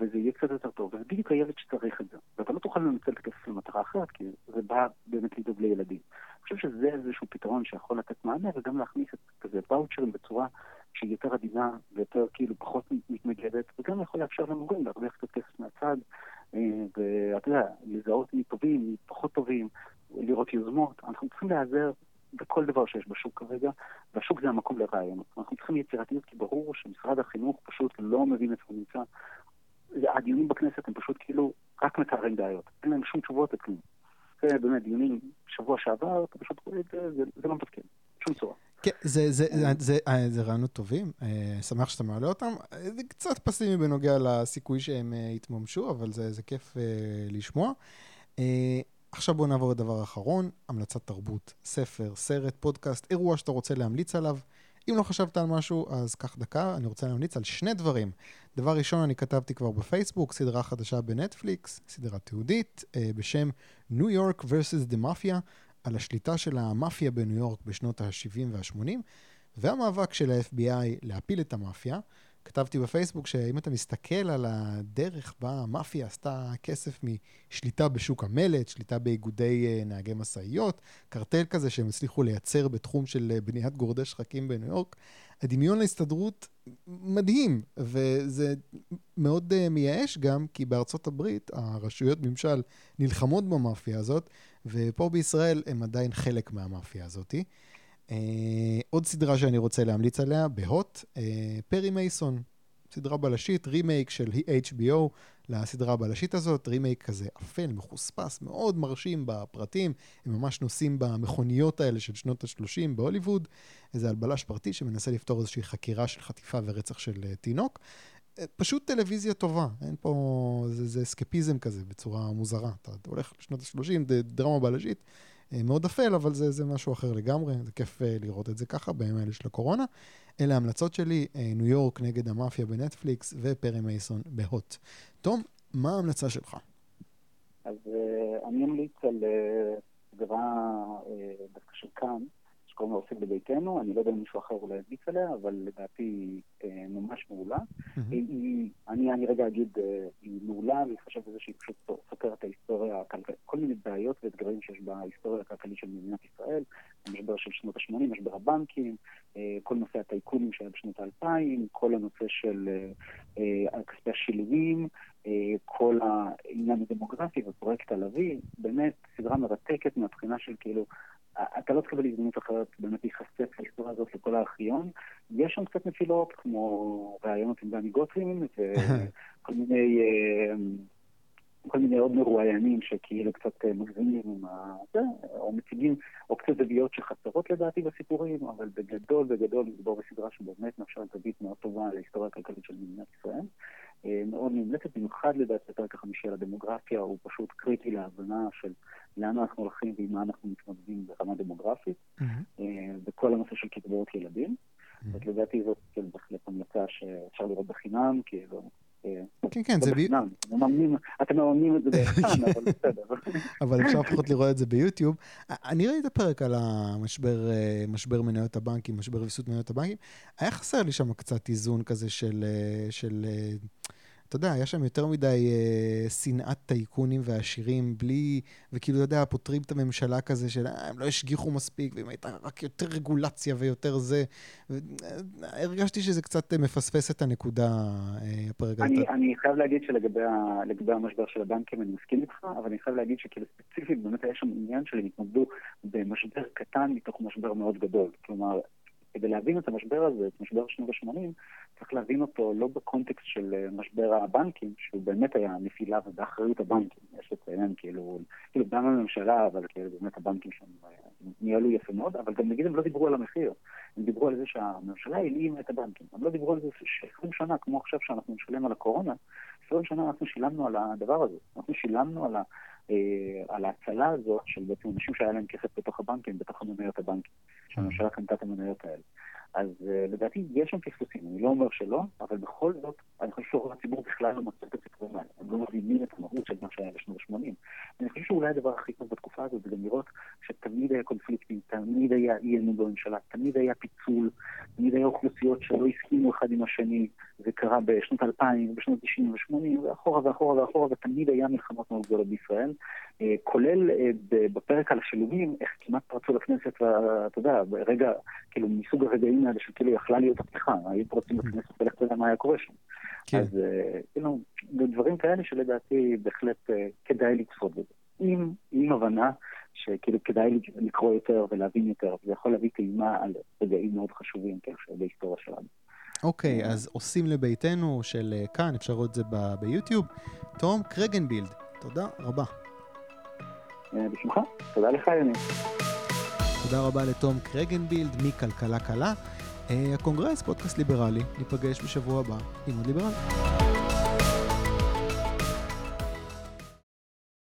וזה יהיה קצת יותר טוב, וזה בדיוק הילד שצריך את זה. ואתה לא תוכל לנצל את הכסף למטרה אחרת, כי זה בא באמת לדאוג לילדים. אני חושב שזה איזשהו פתרון שיכול לתת מענה, וגם להכניס את כזה ואוצ'רים בצורה שהיא יותר עדינה ויותר כאילו פחות מתנגדת, וגם יכול לאפשר למורים להרוויח קצת כסף מהצד, אה, ואתה יודע, לזהות מי טובים, מי פחות טובים, לראות יוזמות. אנחנו צריכים להיעזר בכל דבר שיש בשוק כרגע, והשוק זה המקום לרעיונות. אנחנו צריכים יצירתיות, כי ברור שמשרד החינוך פשוט לא מבין איפה הוא נמצא. הדיונים בכנסת הם פשוט כאילו רק מתארים בעיות. אין להם שום תשובות וכלום. זה באמת דיונים שבוע שעבר, אתה פשוט רואה את זה, זה, לא מתפקד. שום צורה.
כן, זה, אה, רעיונות טובים, אה, שמח שאתה מעלה אותם. זה קצת פסימי בנוגע לסיכוי שהם אה, יתממשו, אבל זה כיף לשמוע. עכשיו בואו נעבור לדבר האחרון, המלצת תרבות, ספר, סרט, פודקאסט, אירוע שאתה רוצה להמליץ עליו. אם לא חשבת על משהו, אז קח דקה, אני רוצה להמליץ על שני דברים. דבר ראשון, אני כתבתי כבר בפייסבוק, סדרה חדשה בנטפליקס, סדרה תיעודית, בשם New York vs. The Mafia. על השליטה של המאפיה בניו יורק בשנות ה-70 וה-80, והמאבק של ה-FBI להפיל את המאפיה. כתבתי בפייסבוק שאם אתה מסתכל על הדרך בה המאפיה עשתה כסף משליטה בשוק המלט, שליטה באיגודי אה, נהגי משאיות, קרטל כזה שהם הצליחו לייצר בתחום של אה, בניית גורדי שחקים בניו יורק, הדמיון להסתדרות מדהים, וזה מאוד אה, מייאש גם, כי בארצות הברית הרשויות ממשל נלחמות במאפיה הזאת, ופה בישראל הם עדיין חלק מהמאפיה הזאת. אה, עוד סדרה שאני רוצה להמליץ עליה, בהוט, אה, פרי מייסון, סדרה בלשית, רימייק של HBO לסדרה הבלשית הזאת, רימייק כזה אפל, מחוספס, מאוד מרשים בפרטים, הם ממש נוסעים במכוניות האלה של שנות ה-30 בהוליווד, איזה על בלש פרטי שמנסה לפתור איזושהי חקירה של חטיפה ורצח של אה, תינוק. פשוט טלוויזיה טובה, אין פה, זה, זה אסקפיזם כזה בצורה מוזרה. אתה, הולך לשנות ה-30, דרמה בלשית, מאוד אפל, אבל זה, זה משהו אחר לגמרי, זה כיף uh, לראות את זה ככה בימים האלה של הקורונה. אלה ההמלצות שלי, ניו יורק נגד המאפיה בנטפליקס ופרי מייסון בהוט. תום, מה ההמלצה שלך?
אז אני אמליץ על סדרה דווקא של כאן, שקוראים לה עוסק בביתנו, אני לא יודע אם מישהו אחר אולי ימליץ עליה, אבל לדעתי אה, ממש מעולה. אני, אני רגע אגיד, אה, היא מעולה, והיא חושבת בזה שהיא פשוט סוקרת את ההיסטוריה הכלכלית, כל מיני בעיות ואתגרים שיש בהיסטוריה הכלכלית של מדינת ישראל, המשבר של שנות ה-80, משבר הבנקים, אה, כל נושא הטייקונים שהיה בשנות ה-2000, כל הנושא של כספי השילומים, כל העניין הדמוגרפי ופרויקט הלוי, באמת סדרה מרתקת מהבחינה של כאילו אתה לא תקבל הזדמנות אחרת באמת להיחשף להיסטוריה הזאת לכל הארכיון. יש שם קצת נפילות, כמו ראיונות עם דני גוטרין, וכל מיני... אה, כל מיני עוד מרואיינים שכאילו קצת אה, מגזימים עם ה... זה, או מציגים, או קצת זוויות שחסרות לדעתי בסיפורים, אבל בגדול, בגדול מדובר בסדרה שבאמת מאפשרת זווית מאוד טובה להיסטוריה הכלכלית של מדינת ישראל. אה, מאוד נמלצת, במיוחד לדעתי הפרק החמישי על הדמוגרפיה, הוא פשוט קריטי להבנה של לאן אנחנו הולכים ועם מה אנחנו מתמודדים ברמה דמוגרפית, mm-hmm. וכל הנושא של קצבאות ילדים. Mm-hmm. אז לדעתי זאת בהחלט המלצה שאפשר לראות בחינם, כי זו...
אה, כן, כן, זה...
בחינם, אתם מממנים את זה בחינם, אבל בסדר.
אבל אפשר לפחות לראות את זה ביוטיוב. אני ראיתי את הפרק על המשבר מניות הבנקים, משבר ויסות מניות הבנקים. היה חסר לי שם קצת איזון כזה של... אתה יודע, היה שם יותר מדי אה, שנאת טייקונים ועשירים, בלי, וכאילו, אתה יודע, פותרים את הממשלה כזה של, אה, הם לא השגיחו מספיק, ואם הייתה רק יותר רגולציה ויותר זה. ו, אה, הרגשתי שזה קצת אה, מפספס את הנקודה, אה, הפרק
הזה. אני, אני חייב להגיד שלגבי המשבר של הבנקים אני מסכים איתך, אבל אני חייב להגיד שכאילו ספציפית באמת היה שם עניין שהם התמודדו במשבר קטן מתוך משבר מאוד גדול. כלומר, כדי להבין את המשבר הזה, את משבר שנות ה-80, צריך להבין אותו לא בקונטקסט של אה, משבר הבנקים, שהוא באמת היה נפילה ובאחריות הבנקים, יש לציין, כאילו, כאילו גם הממשלה, אבל כאילו באמת הבנקים שם אה, ניהלו יפה מאוד, אבל גם נגיד הם לא דיברו על המחיר, הם דיברו על זה שהממשלה הלאימה את הבנקים, הם לא דיברו על זה ש-20 שנה, כמו עכשיו שאנחנו נשלם על הקורונה, 20 שנה אנחנו שילמנו על הדבר הזה, אנחנו שילמנו על ה... אה, על ההצלה הזאת של בעצם אנשים שהיה להם כסף בתוך הבנקים, בתוך המניות הבנקים, שהממשלה קנתה את המניות האלה. אז uh, לדעתי יש שם פספוסים, אני לא אומר שלא, אבל בכל זאת, אני חושב שרוב הציבור בכלל לא מצא את הסיפורים האלה, הם לא מבינים את המהות של מה שהיה בשנות ה-80. אני חושב שאולי הדבר הכי טוב בתקופה הזאת זה גם לראות שתמיד היה קונפליקטים, תמיד היה אי אמון בממשלה, תמיד היה פיצול, תמיד היה אוכלוסיות שלא הסכימו אחד עם השני, זה קרה בשנות 2000, בשנות 90 ו-80, ואחורה ואחורה ואחורה, ותמיד היה מלחמות מאוד גדולות בישראל, אה, כולל אה, בפרק על השילומים, איך כמעט פרצו לכנסת, ואתה יודע, רגע, כאילו מסוג הרגעים האלה שכאילו יכלה להיות הפתיחה, היו פרצים לכנסת ולך תדע מה היה קורה שם. כן. אז אה, כאילו, דברים כאלה שלדעתי בהחלט כדאי לצפות בזה. עם, עם הבנה שכאילו כדאי לקרוא יותר ולהבין יותר, וזה יכול להביא טעימה על רגעים מאוד חשובים כאשר בהיסטוריה שלנו.
אוקיי, אז עושים לביתנו של כאן, אפשר לראות את זה ביוטיוב. תום קרגנבילד, תודה רבה.
אה, בשמחה. תודה לך, יוני.
תודה רבה לתום קרגנבילד מכלכלה קלה. אה, הקונגרס, פודקאסט ליברלי, ניפגש בשבוע הבא עם עוד ליברל.